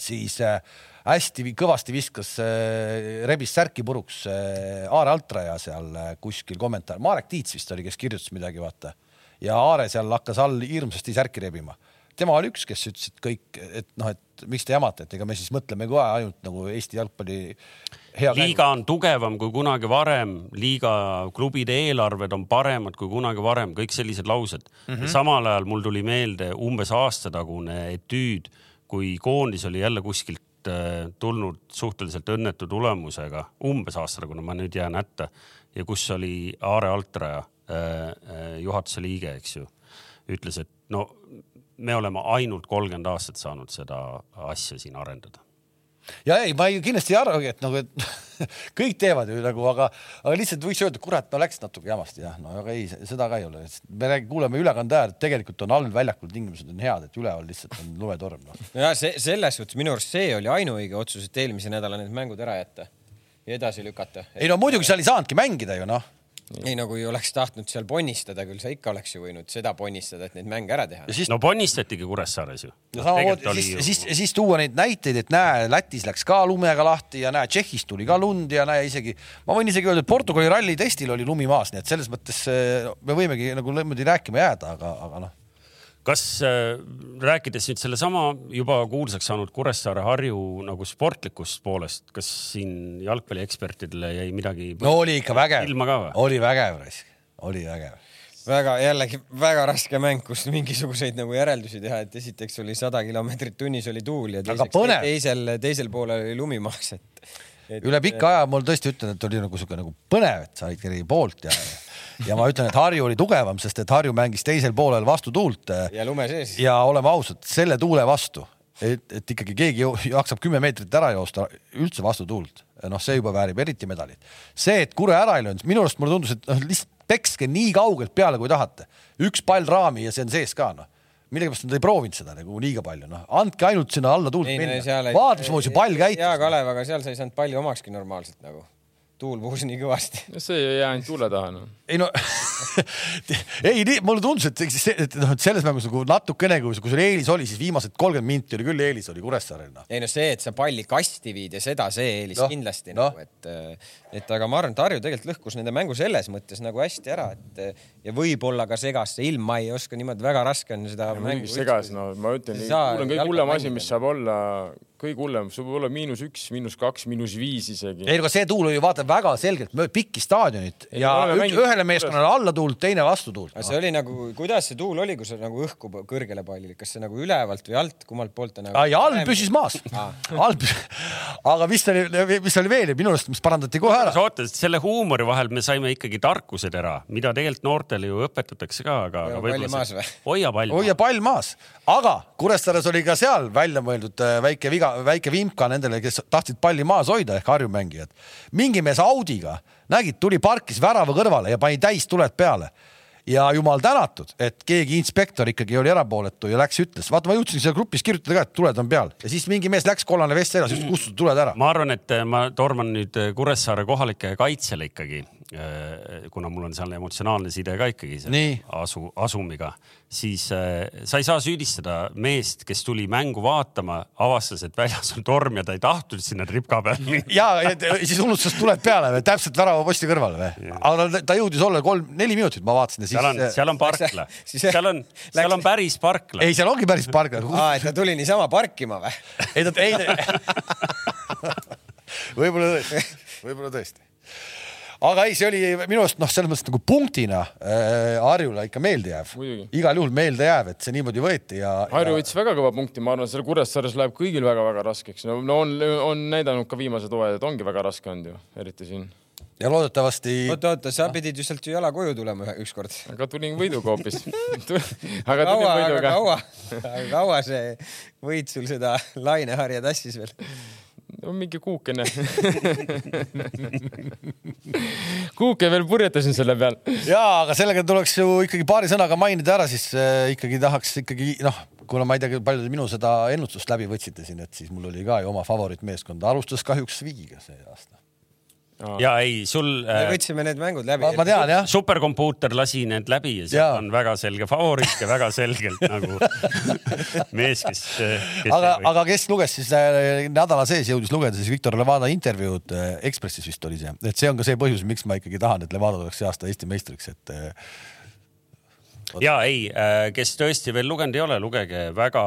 siis äh, hästi kõvasti viskas, äh, rebis särki puruks äh, Aare Altraja seal kuskil kommentaar, Marek Tiits vist oli, kes kirjutas midagi, vaata. ja Aare seal hakkas all hirmsasti särki rebima. tema oli üks, kes ütles, et kõik, et noh, et miks te jamate, et ega me siis mõtleme kohe ainult nagu Eesti jalgpalli liiga on tugevam kui kunagi varem, liiga klubide eelarved on paremad kui kunagi varem, kõik sellised laused mm. -hmm. samal ajal mul tuli meelde umbes aastatagune etüüd, kui koondis oli jälle kuskilt äh, tulnud suhteliselt õnnetu tulemusega, umbes aastatagune, ma nüüd jään hätta ja kus oli Aare Altraja, äh, äh, juhatuse liige, eks ju, ütles, et no me oleme ainult kolmkümmend aastat saanud seda asja siin arendada ja ei, ma ei, kindlasti ei arvagi, et nagu, et kõik teevad ju nagu, aga, aga lihtsalt võiks öelda, kurat, no läks natuke jamasti jah, no aga ei, seda ka ei ole. me räägime, kuuleme ülekande et tegelikult on all väljakul tingimused on head, et üleval lihtsalt on lumetorm no.. ja see selles suhtes minu arust see oli ainuõige otsus, et eelmise nädala need mängud ära jätta ja edasi lükata. ei no muidugi seal ei saanudki mängida ju noh ei no kui oleks tahtnud seal ponnistada, küll sa ikka oleks ju võinud seda ponnistada, et neid mänge ära teha. Siis... no ponnistatigi Kuressaares ju. no samamoodi, siis ju..., siis, siis tuua neid näiteid, et näe, Lätis läks ka lumega lahti ja näe, Tšehhis tuli ka lund ja näe isegi, ma võin isegi öelda, et Portugali ralli testil oli lumi maas, nii et selles mõttes eh, me võimegi nagu niimoodi rääkima jääda, aga, aga noh kas äh, rääkides nüüd sellesama juba kuulsaks saanud Kuressaare Harju nagu sportlikust poolest, kas siin jalgpalliekspertidele jäi midagi? no oli ikka vägev, oli vägev, oli vägev. Väga jällegi väga raske mäng, kus mingisuguseid nagu järeldusi teha, et esiteks oli sada kilomeetrit tunnis oli tuul ja teiseks, teisel, teisel poolel oli lumi maas, et, et. üle pika aja mul tõesti ütlen, et oli nagu siuke nagu põnev, et sa olid kellegi poolt ja ja ma ütlen, et Harju oli tugevam, sest et Harju mängis teisel poolel vastu tuult. ja lume sees. ja oleme ausad, selle tuule vastu, et, et ikkagi keegi jaksab kümme meetrit ära joosta üldse vastu tuult, noh, see juba väärib eriti medalit. see, et Kure ära ei löönud, minu arust mulle tundus, et noh, lihtsalt pekske nii kaugelt peale, kui tahate. üks pall raami ja see on sees ka, noh millegipärast nad ei proovinud seda nagu liiga palju, noh, andke ainult sinna alla tuult minna. vaata, mismoodi see pall käitus. jaa, Kalev, aga seal sa ei saanud palli omakski normaalselt nagu tuul puhus nii kõvasti. see ei jää ainult tuule taha, noh. ei no ei, nii mulle tundus, et, et noh, et selles mängus nagu natukene, kui sul eelis oli, siis viimased kolmkümmend minti oli küll eelis oli Kuressaarel no.. ei no see, et sa palli kasti viid ja seda, see eelis no, kindlasti no. nagu, et, et aga ma arvan, et Harju tegelikult lõhkus nende mängu selles mõttes nagu hästi ära, et ja võib-olla ka segas see ilm, ma ei oska niimoodi, väga raske on seda. segas, no ma ütlen, tuul on kõige hullem asi, mis saab olla kõige hullem, sul võib olla miinus üks, miinus kaks, miinus viis isegi. ei, aga see tuul oli vaata väga selgelt mööda pikki staadionit ja üks, ühele meeskonnale alla tuult, teine vastu tuult. aga see oli nagu, kuidas see tuul oli, kui sa nagu õhku kõrgele pallid, kas see nagu ülevalt või alt, kummalt poolt ta nagu? ei, all püsis maas ah.. all püsis, aga mis oli, mis oli veel minu arust, mis parandati kohe ära. oota, selle huumori vahel me saime ikkagi tarkused ära, mida tegelikult noortele ju õpetatakse ka, aga. hoia pall maas või? hoia pall. hoia pall maas, aga Kuressaares oli ka seal välja mõeldud äh, väike viga, väike vimka nendele, kes tahtsid palli maas hoida ehk Harju mängijad. mingi mees Audiga, nägid, tuli parkis värava kõrvale ja pani täistuled peale ja jumal tänatud, et keegi inspektor ikkagi oli erapooletu ja läks, ütles, vaata, ma jõudsin seal grupis kirjutada ka, et tuled on peal ja siis mingi mees läks kollane vest seljas, just kustutada tuled ära. ma arvan, et ma torman nüüd Kuressaare kohalike kaitsele ikkagi kuna mul on seal emotsionaalne side ka ikkagi selle asu, asumiga, siis äh, sa ei saa süüdistada meest, kes tuli mängu vaatama, avastas, et väljas on torm ja ta ei tahtnud sinna tripka peal minna. ja, ja siis unustas tuled peale, täpselt väravaposti kõrvale või? aga ta, ta jõudis olla kolm-neli minutit, ma vaatasin. seal on, seal on parkla, seal on, seal on päris parkla. ei, seal ongi päris parkla. aa, et ta tuli niisama parkima või? ei ta, ei võib-olla tõesti, võib-olla tõesti aga ei, see oli minu arust noh, selles mõttes nagu punktina äh, Harjule ikka meeldejääv. igal juhul meeldejääv, et see niimoodi võeti ja. Harju võttis ja... väga kõva punkti, ma arvan, seal Kuressaares läheb kõigil väga-väga raskeks. no, no on, on näidanud ka viimased hooajad, et ongi väga raske olnud ju, eriti siin ja loodetavasti. oota, oota, sa pidid ju sealt ju jala koju tulema ükskord. aga tulin võiduga hoopis aga kaua, aga kaua, kaua see võit sul seda laineharja tassis veel? No mingi kuukene kuuke veel purjetasin selle peal. ja, aga sellega tuleks ju ikkagi paari sõnaga mainida ära, siis äh, ikkagi tahaks ikkagi noh, kuna ma ei tea, palju te minu seda ennustust läbi võtsite siin, et siis mul oli ka ju oma favoriitmeeskond, alustas kahjuks Viiga see aasta ja ei, sul. me äh, võtsime need mängud läbi. ma tean jah. superkompuuter lasi need läbi ja seal ja. on väga selge favoriit ja väga selgelt nagu mees, kes, kes. aga, aga kes luges siis äh, nädala sees jõudis lugeda siis Viktor Levada intervjuud äh, Ekspressis vist oli see, et see on ka see põhjus, miks ma ikkagi tahan, et Levada tuleks see aasta Eesti meistriks, et ja ei, äh, kes tõesti veel lugenud ei ole, lugege väga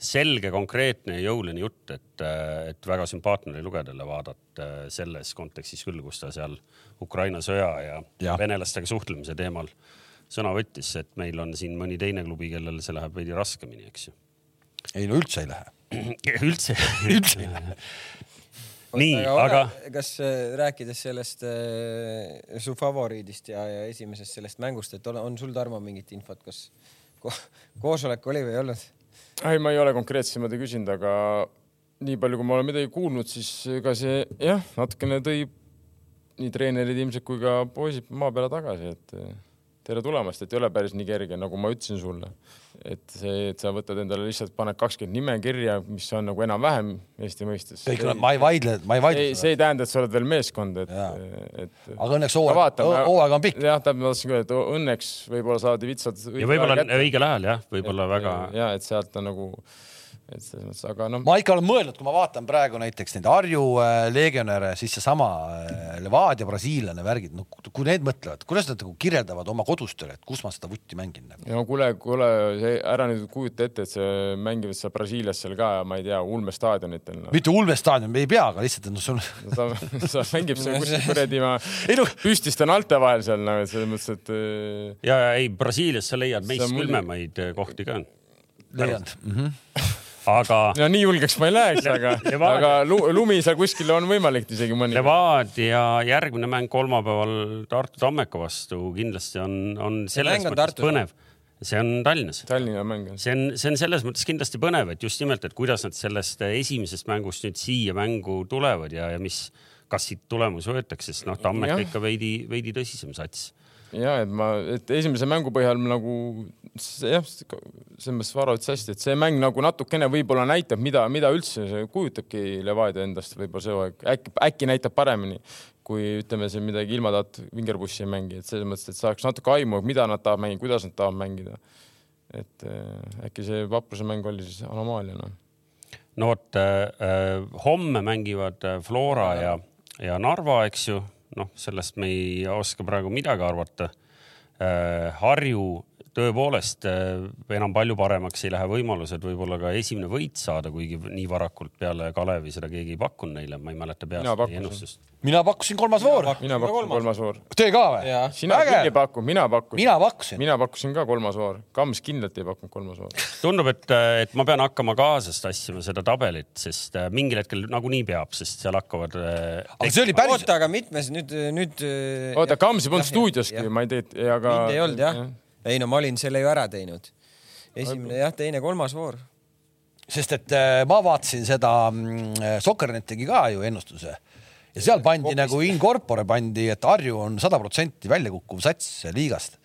selge, konkreetne ja jõuline jutt, et, äh, et väga sümpaatne oli lugeda Levadat äh, selles kontekstis küll, kus ta seal Ukraina sõja ja, ja. venelastega suhtlemise teemal sõna võttis, et meil on siin mõni teine klubi, kellel see läheb veidi raskemini, eks ju. ei no üldse ei lähe üldse üldse ei lähe nii, aga. kas äh, rääkides sellest äh, su favoriidist ja, ja esimesest sellest mängust, et ole, on sul, Tarmo, mingit infot, kas ko koosolek oli või ei olnud? ei, ma ei ole konkreetselt niimoodi küsinud, aga nii palju, kui ma olen midagi kuulnud, siis ega see jah, natukene tõi nii treenerid ilmselt kui ka poisid maa peale tagasi, et tere tulemast, et ei ole päris nii kerge, nagu ma ütlesin sulle. et see, et sa võtad endale lihtsalt, paned kakskümmend nime kirja, mis on nagu enam-vähem Eesti mõistes. kõik, ma ei vaidle, ma ei vaidle. see ei tähenda, et sa oled veel meeskond, et, et. aga õnneks hooaeg, hooaeg on pikk. jah, täpselt ma tahtsin öelda, et õnneks võib-olla saadi vitsad. ja võib-olla õigel ajal jah, võib-olla väga. ja et sealt on nagu et selles mõttes, aga noh. ma ikka olen mõelnud, kui ma vaatan praegu näiteks neid Harju äh, legionäre, siis seesama äh, Levadia brasiillane värgid, no kui need mõtlevad, kuidas nad nagu kirjeldavad oma kodustele, et kus ma seda vutti mängin nagu.? no kuule, kuule, ära nüüd kujuta ette, et see mängivad seal Brasiilias seal ka, ma ei tea, Ulme staadionitel no.. mitte Ulme staadion, ei pea, aga lihtsalt, et noh, sul no,. sa, sa mängib seal kuskil kuradi ma no... püstiste nalte vahel seal nagu, et selles mõttes, et. Äh, ja, ja ei, Brasiilias sa leiad meist külmemaid kohti ka. leiad mm? -hmm aga. no nii julgeks ma ei läheks, aga aga lumi seal kuskil on võimalik isegi mõni. Levadia järgmine mäng kolmapäeval Tartu Tammeka vastu kindlasti on, on selles mõttes põnev see on Tallinnas. Tallinna mäng. see on, see on selles mõttes kindlasti põnev, et just nimelt, et kuidas nad sellest esimesest mängust nüüd siia mängu tulevad ja, ja mis, kas siit tulemus võetakse, sest noh, Tammeka ikka veidi, veidi tõsisem sats ja et ma, et esimese mängu põhjal nagu jah, selles mõttes Varo ütles hästi, et see mäng nagu natukene võib-olla näitab, mida, mida üldse kujutabki Levadia endast võib-olla see hooaeg, äkki, äkki näitab paremini kui ütleme siin midagi ilma taht vingerpussi ei mängi, et selles mõttes, et saaks natuke aimu, mida nad tahavad mängida, kuidas nad tahavad mängida. et äh, äkki see vapruse mäng oli siis anomaalia noh. no vot äh, äh, homme mängivad äh, Flora ja, ja Narva, eks ju noh, sellest me ei oska praegu midagi arvata. Äh, Harju tõepoolest äh, enam palju paremaks ei lähe võimalused võib-olla ka esimene võit saada, kuigi nii varakult peale Kalevi seda keegi ei pakkunud neile, ma ei mäleta peast ennustust. mina pakkusin kolmas voor. mina pakkusin kolmas voor. Teie ka või? sina küll ei pakkunud, mina pakkusin. mina pakkusin. mina pakkusin ka kolmas voor. Kams kindlalt ei pakkunud kolmas voor. tundub, et, et ma pean hakkama kaasast tassima seda tabelit, sest äh, mingil hetkel nagunii peab, sest seal hakkavad. aga see oli päris. oota, aga mitmes nüüd, nüüd. oota, Kams ei polnud stuudioski, ma ei tea, aga. mind ei olnud jah ja ei no ma olin selle ju ära teinud. esimene jah, teine, kolmas voor. sest et äh, ma vaatasin seda mm, Sokkernett tegi ka ju ennustuse ja seal pandi Kopist. nagu in corpore pandi, et Harju on sada protsenti välja kukkuv sats liigast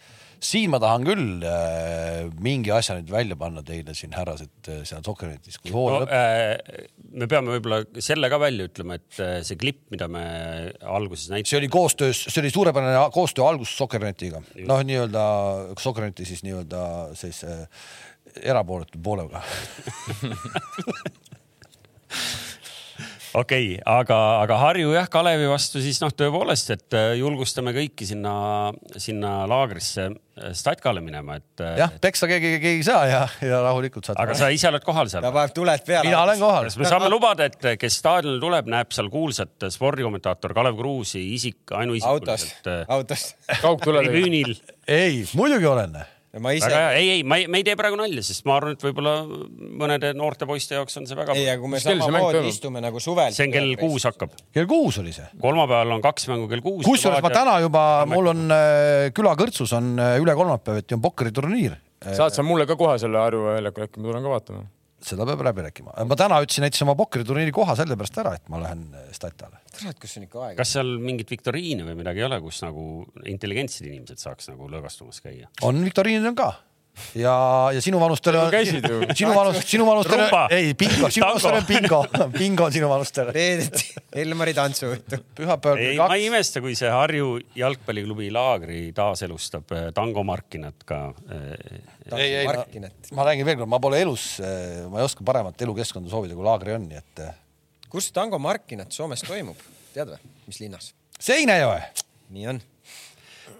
siin ma tahan küll äh, mingi asja nüüd välja panna teile siin härrased äh, seal Sokkernetis, kui hool no, äh, me peame võib-olla selle ka välja ütlema, et äh, see klipp, mida me alguses näitasime. see oli koostöös, see oli suurepärane koostöö algus Sokkernetiga, noh, nii-öelda Sokkerneti siis nii-öelda siis äh, erapooletu poolega okei okay,, aga, aga Harju jah, Kalevi vastu siis noh, tõepoolest, et äh, julgustame kõiki sinna, sinna laagrisse äh, Statkale minema, et. Äh, jah, peksa keegi, keegi ei saa ja, ja rahulikult saad. aga sa ise oled kohal seal? ta paneb tuled peale. mina olen kohal. kas me saame lubada, et kes staadionile tuleb, näeb seal kuulsat spordikommentaator Kalev Kruusi isik ainuisikuliselt. autost, autost. kaugtuled. ei, muidugi olen ma ise. ei, ei, ma ei, me ei tee praegu nalja, sest ma arvan, et võib-olla mõnede noorte poiste jaoks on see väga. ei, aga kui me samamoodi istume nagu suvel. see on kell kuus hakkab. kell kuus oli see. kolmapäeval on kaks mängu kell kuus. kusjuures ma täna juba, mul on äh, külakõrtsus on äh, üle kolmapäeviti on pokkeriturniir. saad sa mulle ka kohe selle Harju väljaku, äkki ma tulen ka vaatama seda peab läbi rääkima. ma täna ütlesin näiteks oma pokkeriturniiri koha sellepärast ära, et ma lähen äh, Statale. kurat, kus on ikka aega. kas seal mingit viktoriini või midagi ei ole, kus nagu intelligentsed inimesed saaks nagu lõõgastumas käia? on, viktoriinid on ka ja, ja sinu vanustele on, sinu vanust, sinu vanustele, ei bingo, sinu vanustele on bingo, bingo on sinu vanustele. reedeti Elmari tantsuvõttu. pühapäeval kell kaks. ma ei imesta, kui see Harju jalgpalliklubi Laagri taaselustab äh, tangomarkinat ka. Äh, ei, ei, ma räägin veel kord, ma pole elus, äh, ma ei oska paremat elukeskkonda soovida, kui Laagri on, nii et. kus tangomarkinat Soomes toimub, tead või, mis linnas? Seinäjoe. nii on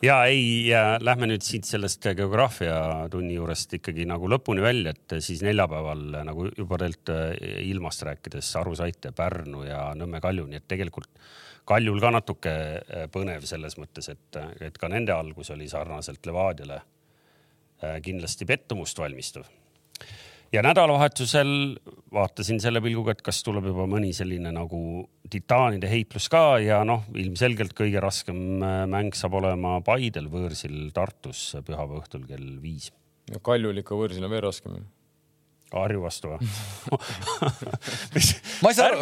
ja ei, lähme nüüd siit sellest geograafiatunni juurest ikkagi nagu lõpuni välja, et siis neljapäeval nagu juba teilt eh, ilmast rääkides aru saite, Pärnu ja Nõmme Kalju, nii et tegelikult Kaljul ka natuke eh, põnev selles mõttes, et, et ka nende algus oli sarnaselt Levadiale eh, kindlasti pettumust valmistav ja nädalavahetusel vaatasin selle pilguga, et kas tuleb juba mõni selline nagu titaanide heitlus ka ja noh, ilmselgelt kõige raskem äh, mäng saab olema Paidel võõrsil Tartus pühapäeva õhtul kell viis. ja Kaljul ikka võõrsil on veel raskem Harju vastu või ma ei saa aru.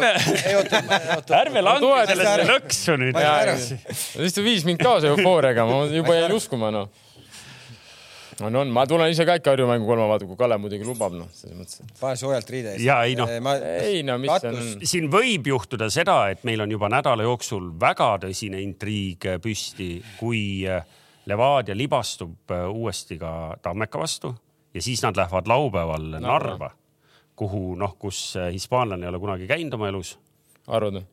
ärme, lange sellesse lõksu nüüd. lihtsalt viis mind kaasa eufooriaga, ma juba jäin uskuma noh on, on, ma tulen ise ka ikka Harju mängu kolma vaata, kui Kalev muidugi lubab, noh, selles mõttes. pane soojalt riide ees. ja ei noh ma..., ei no mis see on. siin võib juhtuda seda, et meil on juba nädala jooksul väga tõsine intriig püsti, kui äh, Levadia libastub äh, uuesti ka Tammeka vastu ja siis nad lähevad laupäeval Narva, Narva, kuhu noh, kus äh, hispaanlane ei ole kunagi käinud oma elus. arvad või?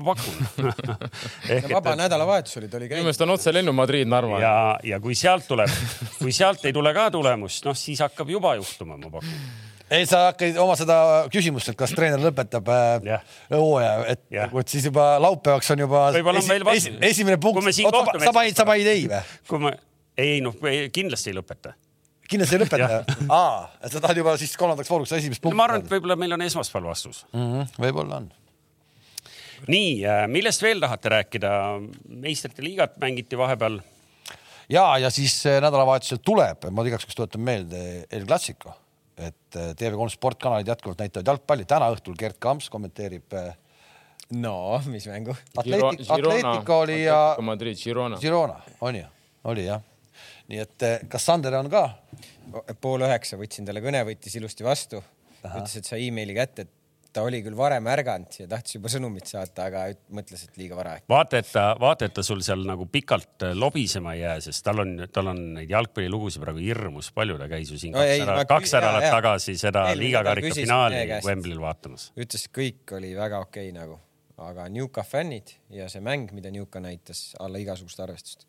Ma pakun vaba et... nädalavahetus oli, ta oli käinud. minu meelest on otselennu Madrid, Narva. ja, ja kui sealt tuleb, kui sealt ei tule ka tulemust, noh siis hakkab juba juhtuma, ma pakun ei, sa hakkasid oma seda küsimust, et kas treener lõpetab äh, hooaja, et yeah. vot siis juba laupäevaks on juba esi, esi, esimene punkt. sa panid, sa panid ei või? kui ma, ei noh, kindlasti ei lõpeta kindlasti ei lõpeta aa, et sa tahad juba siis kolmandaks vooruks esimest punkti no,. ma arvan, et võib-olla meil on esmaspäeval vastus mm -hmm,. võib-olla on nii, äh, millest veel tahate rääkida? meistrite liigat mängiti vahepeal. ja, ja siis äh, nädalavahetusel tuleb, ma igaks juhuks tuletan meelde El Clasico, et äh, TV3 sportkanalid jätkuvalt näitavad jalgpalli. täna õhtul Gerd Kamps kommenteerib. no mis mängu? Atletic, Atletico oli ja. Madrid, Girona. Girona, on ju, oli jah. nii et kas Sander on ka? pool üheksa võtsin talle kõne, võttis ilusti vastu. ütles, et sai emaili kätte, et ta oli küll varem ärganud ja tahtis juba sõnumit saata, aga mõtles, et liiga vara. vaata, et ta, vaata, et ta sul seal nagu pikalt äh, lobisema ei jää, sest tal on, tal on neid jalgpallilugusid praegu hirmus palju, ta käis ju siin no, kaks, ei, ära, kaks nädalat tagasi seda liigakarika finaali Wembley'l vaatamas. ütles, kõik oli väga okei okay, nagu, aga Newca fännid ja see mäng, mida Newca näitas, alla igasugust arvestust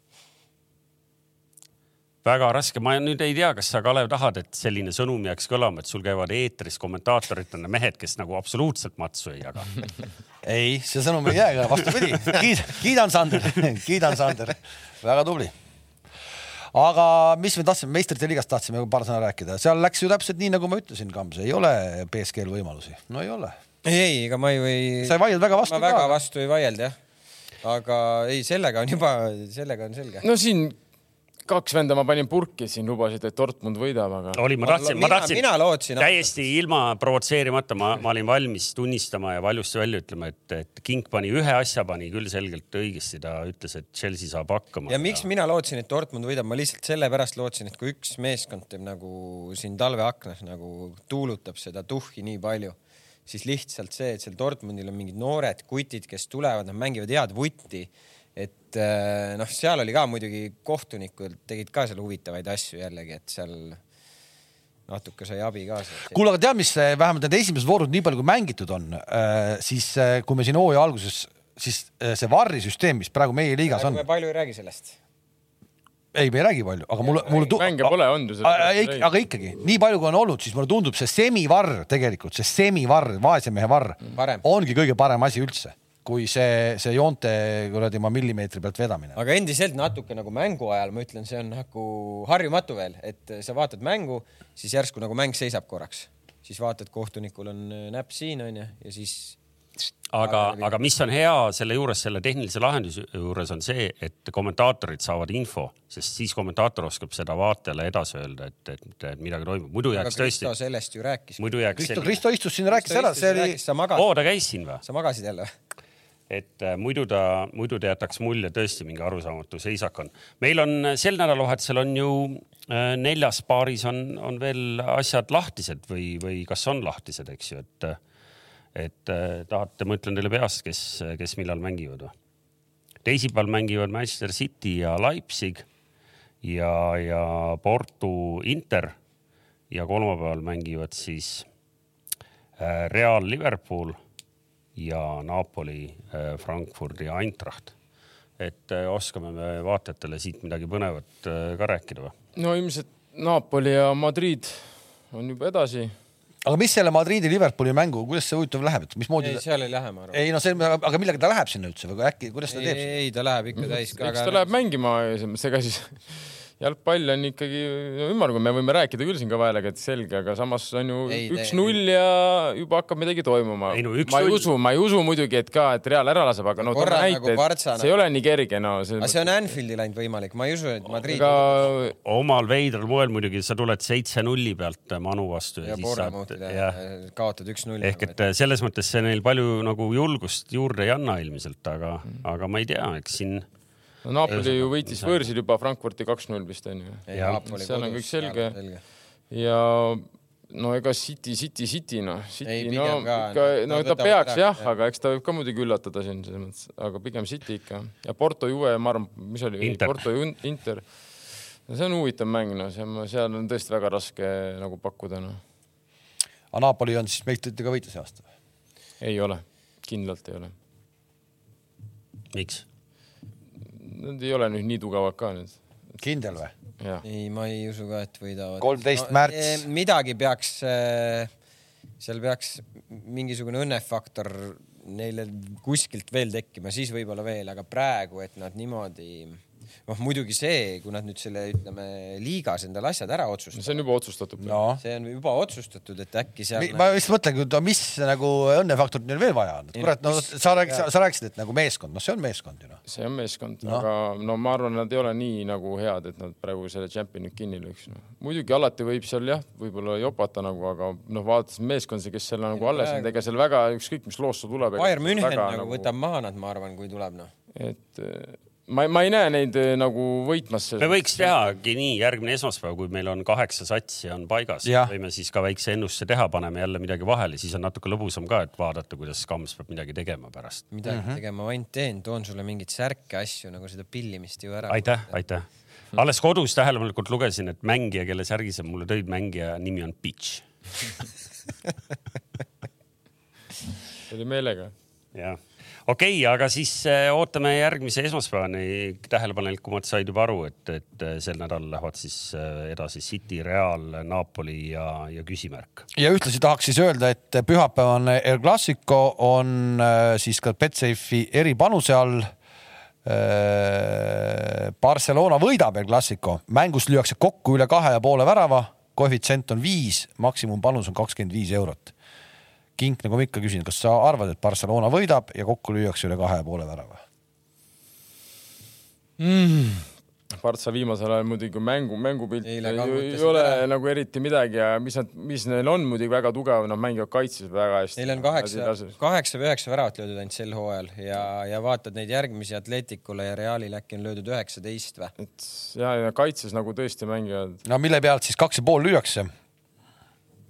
väga raske, ma nüüd ei tea, kas sa, Kalev, tahad, et selline sõnum jääks kõlama, et sul käivad eetris kommentaatoritena mehed, kes nagu absoluutselt matsu ei jaga ei, see sõnum ei jää, vastupidi, kiidan Sander, kiidan Sander, väga tubli aga mis me tahtsime, meistrite liigast tahtsime paar sõna rääkida, seal läks ju täpselt nii, nagu ma ütlesin, Kams, ei ole BSG-l võimalusi, no ei ole. ei, ei, ega ma ju ei. sa ei vaielnud väga vastu ma ka. väga vastu ei vaielnud jah. aga ei, sellega on juba, sellega on selge. no siin kaks venda ma panin purki siin, lubasid, et Dortmund võidab, aga. oli, ma tahtsin, ma tahtsin. mina lootsin. täiesti ilma provotseerimata, ma, ma olin valmis tunnistama ja valjusti välja ütlema, et, et King pani ühe asja, pani küll selgelt õigesti, ta ütles, et Chelsea saab hakkama. ja miks mina lootsin, et Dortmund võidab, ma lihtsalt sellepärast lootsin, et kui üks meeskond teeb nagu siin talveaknas nagu tuulutab seda tuhhi nii palju siis lihtsalt see, et seal Dortmundil on mingid noored kutid, kes tulevad, nad mängivad head vutti et äh, noh, seal oli ka muidugi kohtunikud tegid ka seal huvitavaid asju jällegi, et seal natuke sai abi ka. kuule, aga tead, mis vähemalt need esimesed voorud, nii palju kui mängitud on, äh, siis kui me siin hooaja alguses, siis see varri süsteem, mis praegu meie liigas on. me palju ei räägi sellest ei, me ei räägi palju, aga mulle, mulle tu-. mänge pole olnud ju. aga ikkagi, nii palju kui on olnud, siis mulle tundub see semivarr tegelikult, see semivarr, vaese mehe varr, ongi kõige parem asi üldse kui see, see joonte kuradi ma millimeetri pealt vedamine. aga endiselt natuke nagu mängu ajal ma ütlen, see on nagu harjumatu veel, et sa vaatad mängu, siis järsku nagu mäng seisab korraks, siis vaatad, kohtunikul on äh, näpp siin onju ja siis aga, aga mis on hea selle juures, selle tehnilise lahenduse juures on see, et kommentaatorid saavad info, sest siis kommentaator oskab seda vaatajale edasi öelda, et, et, et midagi toimub, muidu jääks tõesti. Kristo sellest ju rääkis. muidu jääks. Kristo, Kristo istus siin ja rääkis ära, see oli. oo, ta käis siin või? sa magasid jälle või? Et äh, muidu ta, muidu ta jätaks mulje tõesti mingi arusaamatu seisak on. meil on äh, sel nädalavahetusel on ju äh, neljas paaris on, on veel asjad lahtised või, või kas on lahtised, eks ju, et, et tahate, ma ütlen teile peast, kes, kes millal mängivad või? teisipäeval mängivad Manchester City ja Leipzig ja, ja Porto Inter ja kolmapäeval mängivad siis Real Liverpool ja Napoli, äh, Frankfurdi ja Eintracht. et äh, oskame me vaatajatele siit midagi põnevat äh, ka rääkida või? no ilmselt Napoli ja Madrid on juba edasi aga mis selle Madridi Liverpooli mängu, kuidas see huvitav läheb, et mismoodi? ei, seal ei lähe, ma arvan. ei no see, aga millega ta läheb sinna üldse või äkki, kuidas ta teeb? ei, ta läheb ikka täis ka. eks ta läheb mängima, ega siis jalgpall on ikkagi ümmargune, me võime rääkida küll siin ka vahelega, et selge, aga samas on ju üks-null ja juba hakkab midagi toimuma. No, ma ei usu, ma ei usu muidugi, et ka, et Real ära laseb, aga no toome näite nagu, see ei ole nii kerge, no. aga see on Anfieldi läinud võimalik, ma ei usu, et Madrid aga.... omal veidral moel muidugi, sa tuled seitse-nulli pealt Manu vastu ja, ja siis saad, jah, kaotad üks-null. ehk et selles mõttes see neil palju nagu julgust juurde ei anna ilmselt, aga mm., aga ma ei tea, eks siin no Napoli ju võitis võõrsil juba Frankfurti kaks-null vist onju. seal on kõik selge. ja no ega City, City, City noh, City no ikka, no ta peaks jah ja., aga eks ta võib ka muidugi üllatada siin selles mõttes, aga pigem City ikka ja Porto Juve, ma arvan, mis oli, Porto Inter. no see on huvitav mäng, no see, seal on tõesti väga raske nagu pakkuda noh. aga Napoli on siis meistritega võitja see aasta? ei ole, kindlalt ei ole. miks? Nad ei ole nüüd nii tugevad ka nüüd. kindel või? ei, ma ei usu ka, et võidavad. kolmteist no, märts. Eh, midagi peaks, eh, seal peaks mingisugune õnnefaktor neile kuskilt veel tekkima, siis võib-olla veel, aga praegu, et nad niimoodi noh, muidugi see, kui nad nüüd selle, ütleme, liigas endale asjad ära otsustavad. see on juba otsustatud no.. see on juba otsustatud, et äkki seal. ma just mõtlengi, mis nagu õnnefaktorit neil veel vaja on, kurat, no sa rääkisid, sa rääkisid, et nagu meeskond, noh, see on meeskond ju noh. see on meeskond no., aga no ma arvan, nad ei ole nii nagu head, et nad praegu selle champion'i kinni lüüks no.. muidugi alati võib seal jah, võib-olla jopata nagu, aga noh, vaadates meeskond, kes seal nagu alles on, ega seal väga ükskõik, mis loosse tuleb. Bayern München nagu, nagu võtab maha nad, ma arvan, kui tuleb noh. et ma, ma ei näe neid eh, nagu võitmas. me võiks tehagi nii, järgmine esmaspäev, kui meil on kaheksa satsi on paigas, võime siis ka väikse ennustuse teha, paneme jälle midagi vahele, siis on natuke lõbusam ka, et vaadata, kuidas Kams peab midagi tegema pärast. midagi mm -hmm. tegema ma ainult teen, toon sulle mingeid särke, asju nagu seda pillimist ju ära. aitäh, aitäh. alles kodus tähelepanelikult lugesin, et mängija, kelle särgi sa mulle tõid, mängija nimi on Bitch oli meelega. jah okei okay,, aga siis äh, ootame järgmise esmaspäevani. tähelepanelikumad said juba aru, et, et äh, sel nädalal lähevad siis äh, edasi City, Real, Napoli ja, ja küsimärk. ja ühtlasi tahaks siis öelda, et pühapäevane El Clasico on siis ka Betsafe'i eripanuse all. Barcelona võidab El Clasico, mängus lüüakse kokku üle kahe ja poole värava, koefitsient on viis, maksimumpanus on kakskümmend viis eurot Kink, nagu ma ikka küsin, kas sa arvad, et Barcelona võidab ja kokku lüüakse üle kahe ja poole värava mm.? Partsa viimasel ajal muidugi mängu, mängupilt ei, ei ole ära. nagu eriti midagi ja mis nad, mis neil on muidugi väga tugev, nad mängivad kaitses väga hästi. Neil on kaheksa, kaheksa või üheksa väravat löödud ainult sel hooajal ja, ja vaatad neid järgmisi Atleticule ja Realile äkki on löödud üheksateist või? et ja, ja kaitses nagu tõesti mängivad. no mille pealt siis kaks ja pool lüüakse?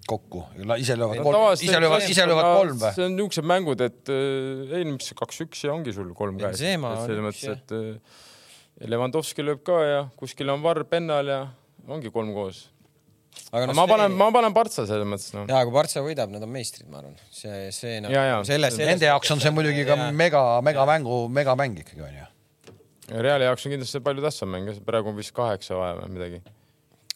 Kokku, ise löövad kolm, ise löövad, ise löövad kolm või? see on niisugused mängud, et äh, ei, mis kaks-üks ja ongi sul kolm käes. selles mõttes, et äh, Levandovski lööb ka ja kuskil on varr pennal ja ongi kolm koos. aga no, ma panen, ma panen Partsa selles mõttes no.. ja kui Partsa võidab, nad on meistrid, ma arvan. see, see noh no,. Nende jaoks on see muidugi ka ja. mega, megamängu, megamäng ikkagi onju. Reali jaoks on kindlasti palju tähtsam mäng, praegu on vist kaheksa vaja või midagi.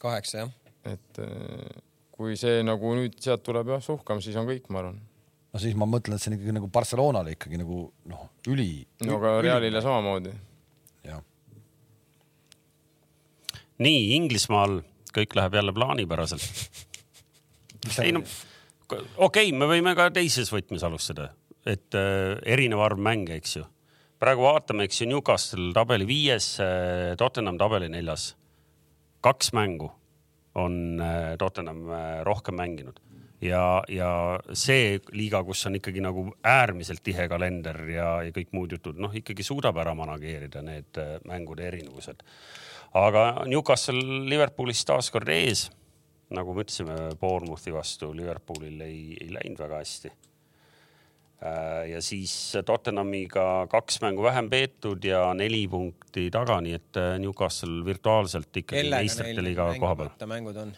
kaheksa jah. et äh, kui see nagu nüüd sealt tuleb jah suhkam, siis on kõik, ma arvan. no siis ma mõtlen, et see on ikkagi nagu Barcelonale ikkagi nagu noh, üli. no aga Realile samamoodi. jah. nii Inglismaal kõik läheb jälle plaanipäraselt ei no okei okay,, me võime ka teises võtmes alustada, et äh, erinev arv mänge, eks ju. praegu vaatame, eks ju, Newcastle tabeli viies äh,, Tottenham tabeli neljas. kaks mängu on äh, Tottenham äh, rohkem mänginud. Ja, ja see liiga, kus on ikkagi nagu äärmiselt tihe kalender ja, ja kõik muud jutud, noh ikkagi suudab ära manageerida need äh, mängude erinevused. aga Newcastle Liverpoolist taaskord ees, nagu me ütlesime, Bournemouthi vastu Liverpoolil ei, ei läinud väga hästi ja siis Tottenhamiga kaks mängu vähem peetud ja neli punkti taga, nii et äh, Newcastle virtuaalselt ikkagi meistrite liiga koha peal. mängud on,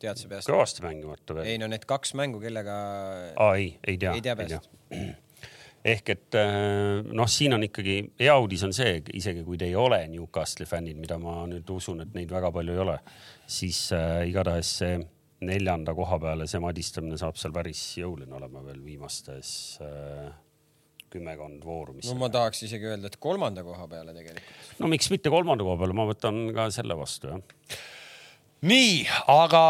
tead sa peast? kõvasti mängimata veel. ei no need kaks mängu, kellega. aa ei, ei tea. ei tea peast. ehk et äh, noh, siin on ikkagi hea uudis on see, isegi kui te ei ole Newcastle'i fännid, mida ma nüüd usun, et neid väga palju ei ole, siis äh, igatahes see neljanda koha peale, see madistamine saab seal päris jõuline olema veel viimastes äh, kümmekond vooru. no ma tahaks isegi öelda, et kolmanda koha peale tegelikult. no miks mitte kolmanda koha peale, ma võtan ka selle vastu jah. nii, aga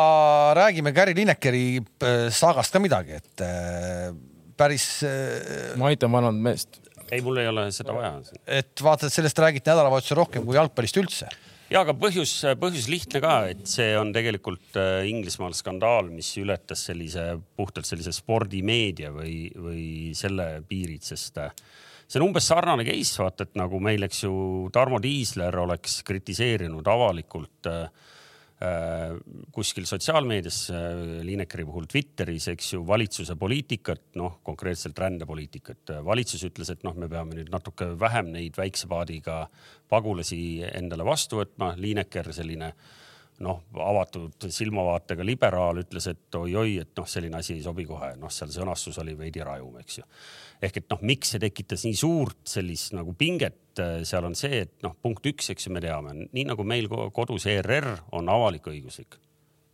räägime Gary Linekeri äh, saagast ka midagi, et äh, päris äh,. ma aitan vanat meest. ei, mul ei ole seda vaja. et vaata, et sellest räägiti nädalavahetusel rohkem kui jalgpallist üldse ja aga põhjus, põhjus lihtne ka, et see on tegelikult äh, Inglismaal skandaal, mis ületas sellise puhtalt sellise spordimeedia või, või selle piirid, sest äh, see on umbes sarnane case, vaata, et nagu meil, eks ju, Tarmo Tiisler oleks kritiseerinud avalikult äh, kuskil sotsiaalmeedias, äh, Liinekeri puhul Twitteris, eks ju, valitsuse poliitikat, noh, konkreetselt rändepoliitikat. valitsus ütles, et noh, me peame nüüd natuke vähem neid väikse paadiga pagulasi endale vastu võtma. Liineker, selline noh, avatud silmavaatega liberaal ütles, et oi-oi, et noh, selline asi ei sobi kohe. noh, seal sõnastus oli veidi rajum, eks ju ehk et noh, miks see tekitas nii suurt sellist nagu pinget, äh, seal on see, et noh, punkt üks, eks ju, me teame, nii nagu meil kodus ERR on avalik-õiguslik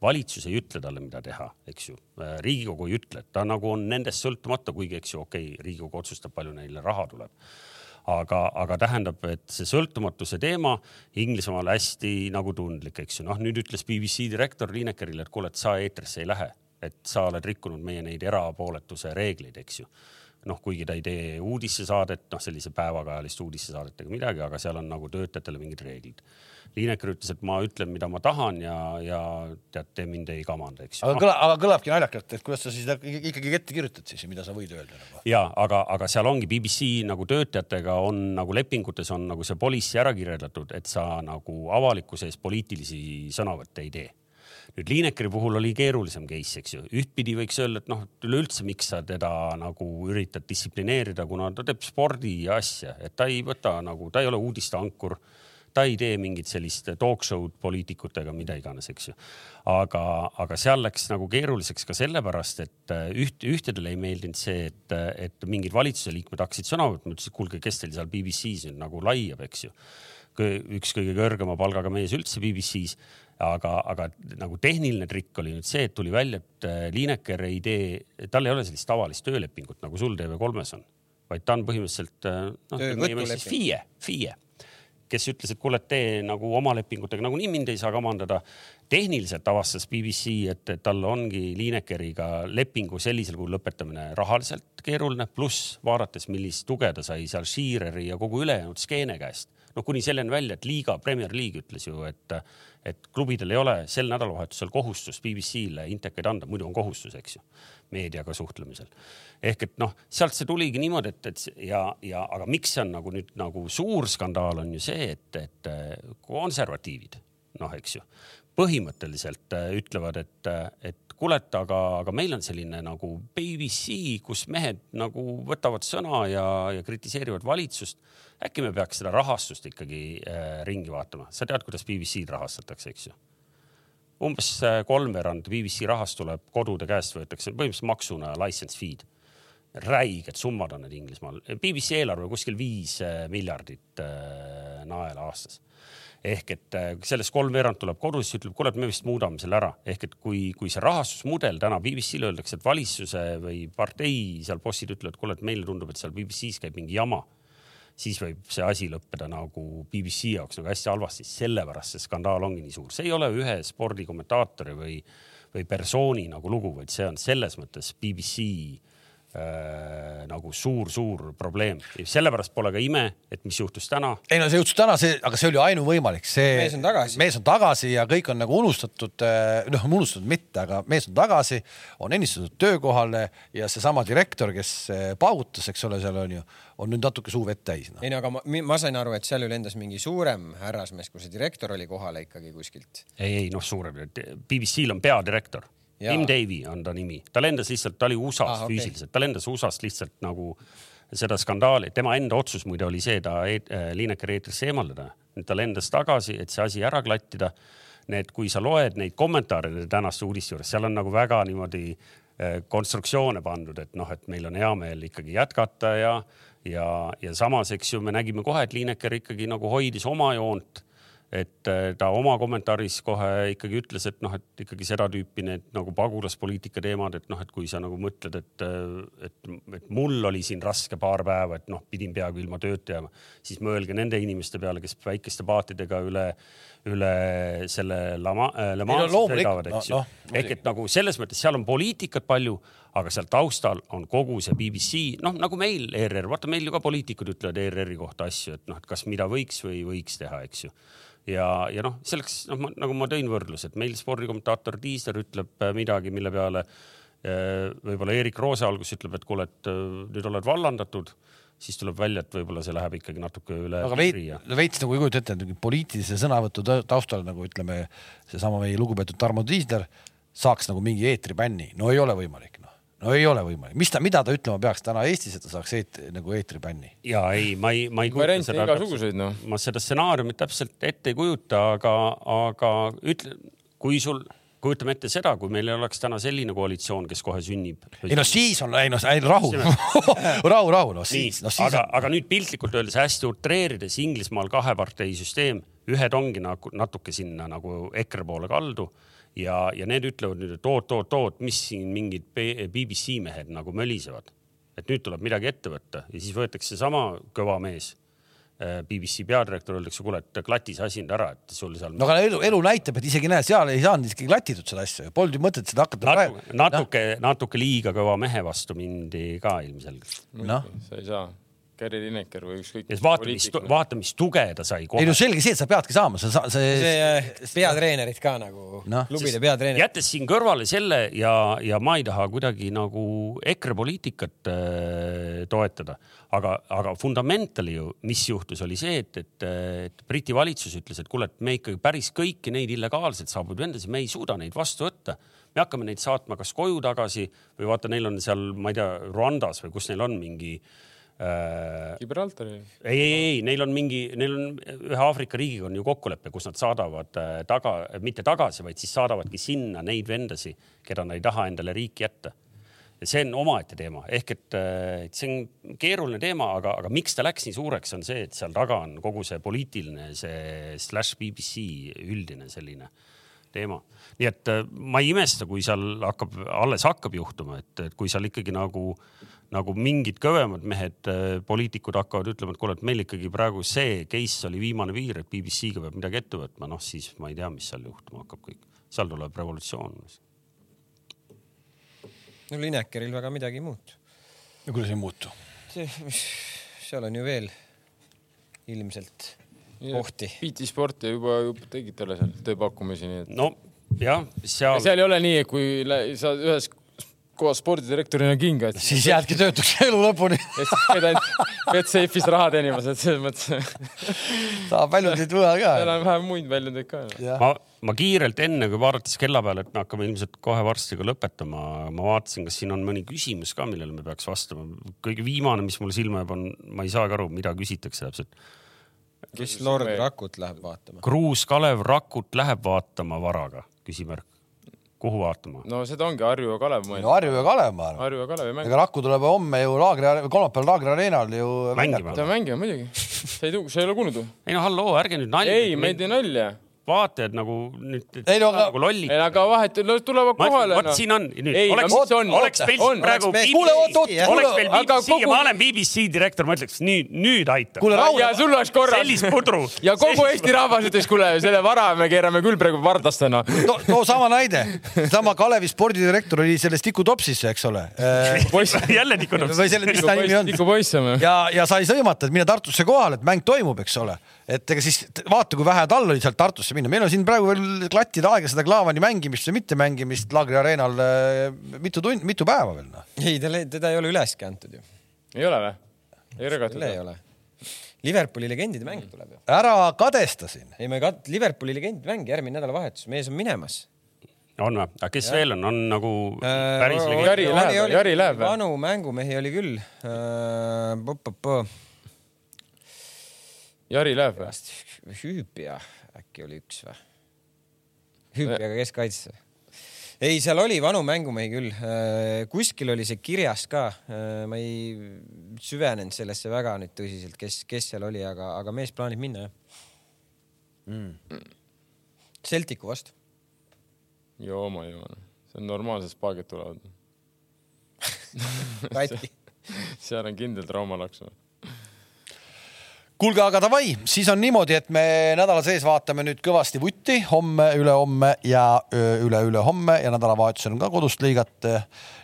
valitsus ei ütle talle, mida teha, eks ju. Äh, riigikogu ei ütle, ta nagu on nendest sõltumata, kuigi eks ju, okei okay,, riigikogu otsustab, palju neile raha tuleb. aga, aga tähendab, et see sõltumatuse teema Inglismaal hästi nagu tundlik, eks ju. noh, nüüd ütles BBC direktor Liinekerile, et kuule, et sa eetrisse ei lähe, et sa oled rikkunud meie neid erapooletuse reegleid, eks ju noh, kuigi ta ei tee uudistesaadet, noh, sellise päevakajalist uudistesaadet ega midagi, aga seal on nagu töötajatele mingid reeglid. Liineker ütles, et ma ütlen, mida ma tahan ja, ja tead, te mind ei kamanda, eks ju. aga kõlab, aga kõlabki naljakalt, et kuidas sa siis ikkagi ette kirjutad siis, mida sa võid öelda nagu. ja aga, aga seal ongi BBC nagu töötajatega on nagu lepingutes on nagu see policy ära kirjeldatud, et sa nagu avalikkuse ees poliitilisi sõnavõtte ei tee nüüd Liinekeri puhul oli keerulisem case, eks ju. ühtpidi võiks öelda, et noh, üleüldse, miks sa teda nagu üritad distsiplineerida, kuna ta teeb spordi asja, et ta ei võta nagu, ta ei ole uudisteankur ta ei tee mingit sellist talk show'd poliitikutega, mida iganes, eks ju. aga, aga seal läks nagu keeruliseks ka sellepärast, et äh, üht, ühtedele ei meeldinud see, et, et mingid valitsuse liikmed hakkasid sõna võtma, ütlesid, kuulge, kes teil seal BBC-s nüüd nagu laiab, eks ju. üks kõige kõrgema palgaga mees üldse BBC-s aga, aga nagu tehniline trikk oli nüüd see, et tuli välja, et äh, Lineker ei tee, tal ei ole sellist tavalist töölepingut nagu sul TV3-s on vaid ta on põhimõtteliselt äh, noh, FIE, FIE, kes ütles, et kuule, tee nagu oma lepingutega nagunii mind ei saa kamandada. tehniliselt avastas BBC, et, tal ongi Linekeriga lepingu sellisel kujul lõpetamine rahaliselt keeruline, pluss vaadates, millist tuge ta sai seal Sheareri ja kogu ülejäänud skeene käest. noh, kuni selleni välja, et liiga, Premier League ütles ju, et, et klubidel ei ole sel nädalavahetusel kohustust BBC-le intekaid anda, muidu on kohustus, eks ju meediaga suhtlemisel. ehk et noh, sealt see tuligi niimoodi, et, et ja, ja aga miks see on nagu nüüd nagu suur skandaal on ju see, et, et konservatiivid, noh, eks ju, põhimõtteliselt äh, ütlevad, et, et kuule, et aga, aga meil on selline nagu BBC, kus mehed nagu võtavad sõna ja, ja kritiseerivad valitsust. äkki me peaks seda rahastust ikkagi äh, ringi vaatama, sa tead, kuidas BBC-d rahastatakse, eks ju umbes äh, kolmveerand BBC rahast tuleb kodude käest, võetakse põhimõtteliselt maksuna license fee'd. räiged summad on need Inglismaal. BBC eelarve kuskil viis äh, miljardit äh, naela aastas. Ehk et sellest kolmveerand tuleb kodus, ütleb, kuule, et me vist muudame selle ära. ehk et kui, kui see rahastusmudel täna BBC-le öeldakse, et valitsuse või partei seal bossid ütlevad, kuule, et meile tundub, et seal BBC-s käib mingi jama siis võib see asi lõppeda nagu BBC jaoks nagu hästi halvasti, sellepärast see skandaal ongi nii suur, see ei ole ühe spordikommentaatori või, või persooni nagu lugu, vaid see on selles mõttes BBC äh, nagu suur-suur probleem. sellepärast pole ka ime, et mis juhtus täna. ei no see juhtus täna, see, aga see oli ainuvõimalik, see. mees on tagasi. mees on tagasi ja kõik on nagu unustatud, äh, noh, unustatud mitte, aga mees on tagasi, on ennistatud töökohale ja seesama direktor, kes äh, paugutas, eks ole, seal on ju, on nüüd natuke suu vett täis no.. ei no aga ma, ma sain aru, et seal ju lendas mingi suurem härrasmees, kui see direktor oli kohale ikkagi kuskilt. ei, ei noh, suurem, BBC-l on peadirektor Tim Davy on ta nimi, ta lendas lihtsalt, ta oli USA-s ah, okay. füüsiliselt, ta lendas USA-st lihtsalt nagu seda skandaali, tema enda otsus muide oli see, ta e äh, Lineker eetrisse eemaldada. ta lendas tagasi, et see asi ära klattida. Need, kui sa loed neid kommentaare nende tänaste uudiste juures, seal on nagu väga niimoodi äh, konstruktsioone pandud, et noh, et meil on hea meel ikkagi jätkata ja, ja, ja samas, eks ju, me nägime kohe, et Lineker ikkagi nagu hoidis oma joont et äh, ta oma kommentaaris kohe ikkagi ütles, et noh, et ikkagi seda tüüpi need nagu pagulaspoliitika teemad, et noh, et kui sa nagu mõtled, et, äh, et, et mul oli siin raske paar päeva, et noh, pidin peaaegu ilma tööta jääma, siis mõelge nende inimeste peale, kes väikeste paatidega üle, üle selle lama, äh, Le Mans sõidavad, eks ju. no,. No, ehk et nagu selles mõttes seal on poliitikat palju, aga seal taustal on kogu see BBC, noh nagu meil ERR, vaata meil ju ka poliitikud ütlevad ERR-i kohta asju, et noh, et kas mida võiks või võiks teha, eks ju. Ja, ja noh, selleks noh, nagu ma tõin võrdluse, et meil spordikommentaator Tiisler ütleb äh, midagi, mille peale äh, võib-olla Erik Roose alguses ütleb, et kuule, et nüüd oled vallandatud, siis tuleb välja, et võib-olla see läheb ikkagi natuke üle. aga veits, veits nagu ei kujuta ette, et poliitilise sõnavõtu taustal nagu ütleme, seesama meie lugupeetud Tarmo Tiisler saaks nagu mingi eetribänni, no ei ole võimalik noh no ei ole võimalik, mis ta, mida ta ütlema peaks täna Eestis, et ta saaks eet, nagu eetribänni? ja ei, ma ei, ma ei kujuta seda. igasuguseid noh. ma seda stsenaariumit täpselt ette ei kujuta, aga, aga ütle, kui sul kujutame ette seda, kui meil ei oleks täna selline koalitsioon, kes kohe sünnib. ei no siis on, ei no rahu rahu, rahu, no siis, no siis. aga on..., aga nüüd piltlikult öeldes hästi utreerides Inglismaal kaheparteisüsteem, ühed ongi nagu natuke sinna nagu EKRE poole kaldu ja, ja need ütlevad nüüd, et oot, oot, oot, mis siin mingid BBC mehed nagu mölisevad. et nüüd tuleb midagi ette võtta ja siis võetakse seesama kõva mees BBC peadirektor öeldakse, kuule, et klati see asi nüüd ära, et sul seal. no aga elu, elu näitab, et isegi näe, seal ei saanud isegi klatitud seda asja, polnud ju mõtet seda hakata natuke, praegu. natuke no., natuke liiga kõva mehe vastu mindi ka ilmselgelt. noh, sa ei saa Gary Lineker või ükskõik. ja vaata, mis, vaata, mis tuge ta sai kohe. ei no selge see, et sa peadki saama, sa, sa, see. äh, peatreenerid ka nagu no., klubide peatreenerid. jättes siin kõrvale selle ja, ja ma ei taha kuidagi nagu EKRE poliitikat äh, toetada, aga, aga fundamentali ju, mis juhtus, oli see, et, et, et Briti valitsus ütles, et kuule, et me ikkagi päris kõiki neid illegaalselt saabunud vendasid, me ei suuda neid vastu võtta me hakkame neid saatma kas koju tagasi või vaata, neil on seal, ma ei tea, Rwandas või kus neil on mingi äh,. Gibraltari. ei, ei, ei, neil on mingi, neil on ühe Aafrika riigiga on ju kokkulepe, kus nad saadavad äh, taga, mitte tagasi, vaid siis saadavadki sinna neid vendasi, keda nad ei taha endale riiki jätta. ja see on omaette teema, ehk et, äh, et see on keeruline teema, aga, aga miks ta läks nii suureks, on see, et seal taga on kogu see poliitiline, see slash BBC üldine selline teema. nii et äh, ma ei imesta, kui seal hakkab, alles hakkab juhtuma, et, et kui seal ikkagi nagu äh, nagu mingid kõvemad mehed, äh, poliitikud hakkavad ütlema, et kuule, et meil ikkagi praegu see case oli viimane piir, et BBC-ga peab midagi ette võtma, noh siis ma ei tea, mis seal juhtuma hakkab kõik, seal tuleb revolutsioon. no Linekeril väga midagi ei muutu. no kuidas ei muutu? seal on ju veel ilmselt kohti. BT Sporti juba, juba tegid talle seal tööpakkumisi, nii et. no jah, seal. seal ei ole nii, et kui sa ühes koos spordidirektorina kinga. siis jäädki töötuks elu lõpuni. pead ainult Betsafe'is raha teenimas, et selles mõttes. saab väljundeid võla ka. seal on vähe muid väljundeid ka. ma, ma kiirelt enne, kui vaadates kella peale, et me hakkame ilmselt kohe varsti ka lõpetama, ma vaatasin, kas siin on mõni küsimus ka, millele me peaks vastama. kõige viimane, mis mulle silma jääb, on, ma ei saagi aru, mida küsitakse täpselt. kes Lord Rakut läheb vaatama? Kruus Kalev Rakut läheb vaatama varaga, küsimärk kuhu vaatama? no seda ongi Harju ja Kalev mõeldud. no Harju ja Kalev, ma arvan. Harju ja Kalevi mäng. ega Raku tuleb homme ju Laagri, kolmapäeval Laagri areenal ju mängima. ta mängima muidugi. sa ei tuu, sa ei ole kuulnud või? ei no halloo, ärge nüüd nalja. ei, me ei tee nalja vaatajad nagu nüüd ei, no, nagu lollid. ei, aga vahet, no tulevad kohale. vot no. siin on, nüüd ei, oleks, no, oleks meil praegu oot, oleks meil BBC ja ma olen BBC direktor, ma ütleks nüüd, nüüd aitab. kuule, rahu. ja sul oleks korras. sellist pudru. ja kogu Eesti rahvas ütleks, kuule, selle vara me keerame küll praegu vardastena no,. no sama näide, sama Kalevi spordidirektor oli selles Tiku Topsis, eks ole jälle Tiku Tops. või selle, mis ta nimi on. Tiku poiss on. ja, ja sai sõimata, et mine Tartusse kohale, et mäng toimub, eks ole et ega siis vaata, kui vähe tal oli sealt Tartusse minna, meil on siin praegu veel klattida aega seda Klaavani mängimist või mittemängimist Laagri areenal äh, mitu tund, mitu päeva veel noh. ei, teda ei ole üleski antud ju. ei ole või? ei rõgatud? ei ole. Liverpooli legendide mäng tuleb ju. ära kadesta siin. ei, ma ei kat-, Liverpooli legendide mäng järgmine nädalavahetus, mees on minemas on või? aga kes ja. veel on, on nagu äh, päris äh, legend? Jari läheb, Jari läheb või? vanu mängumehi oli küll äh,. Jari läheb või? hüüpija äkki oli üks või? hüüpijaga keskkaitse. ei, seal oli vanu mängumehi küll. Äh, kuskil oli see kirjas ka. Äh, ma ei süvenenud sellesse väga nüüd tõsiselt, kes, kes seal oli, aga, aga mees plaanib minna jah mm.. Celticu vastu. joo, ma joo. see on normaalsed spaagid tulevad seal on kindel traumalaks või? Kuulge, aga davai, siis on niimoodi, et me nädala sees vaatame nüüd kõvasti vutti homme, ülehomme ja üle-ülehomme ja nädalavahetusel on ka kodust liigat.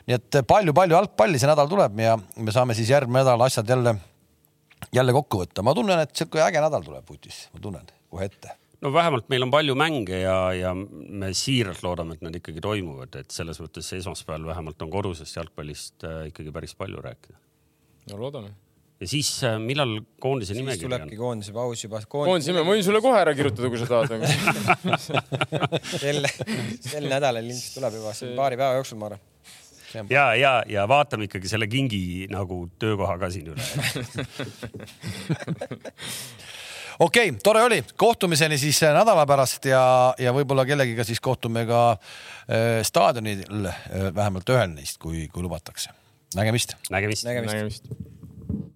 nii et palju-palju jalgpalli see nädal tuleb ja me saame siis järgmine nädal asjad jälle, jälle kokku võtta. ma tunnen, et sihuke äge nädal tuleb vutis, ma tunnen kohe ette no vähemalt meil on palju mänge ja, ja me siiralt loodame, et need ikkagi toimuvad, et selles mõttes esmaspäeval vähemalt on kodusest jalgpallist äh, ikkagi päris palju rääkida. no loodame ja siis äh, millal koondise nimekiri on? tulebki koondise paus juba. koondise nime, ma võin sulle kohe ära kirjutada, kui sa tahad sel, sel nädalal ilmselt tuleb juba see... paari päeva jooksul, ma arvan ja, ja, ja vaatame ikkagi selle kingi nagu töökoha ka siin üle okei okay,, tore oli, kohtumiseni siis äh, nädala pärast ja, ja võib-olla kellegiga siis kohtume ka äh, staadionil äh, vähemalt ühel neist, kui, kui lubatakse. nägemist, nägemist.. nägemist.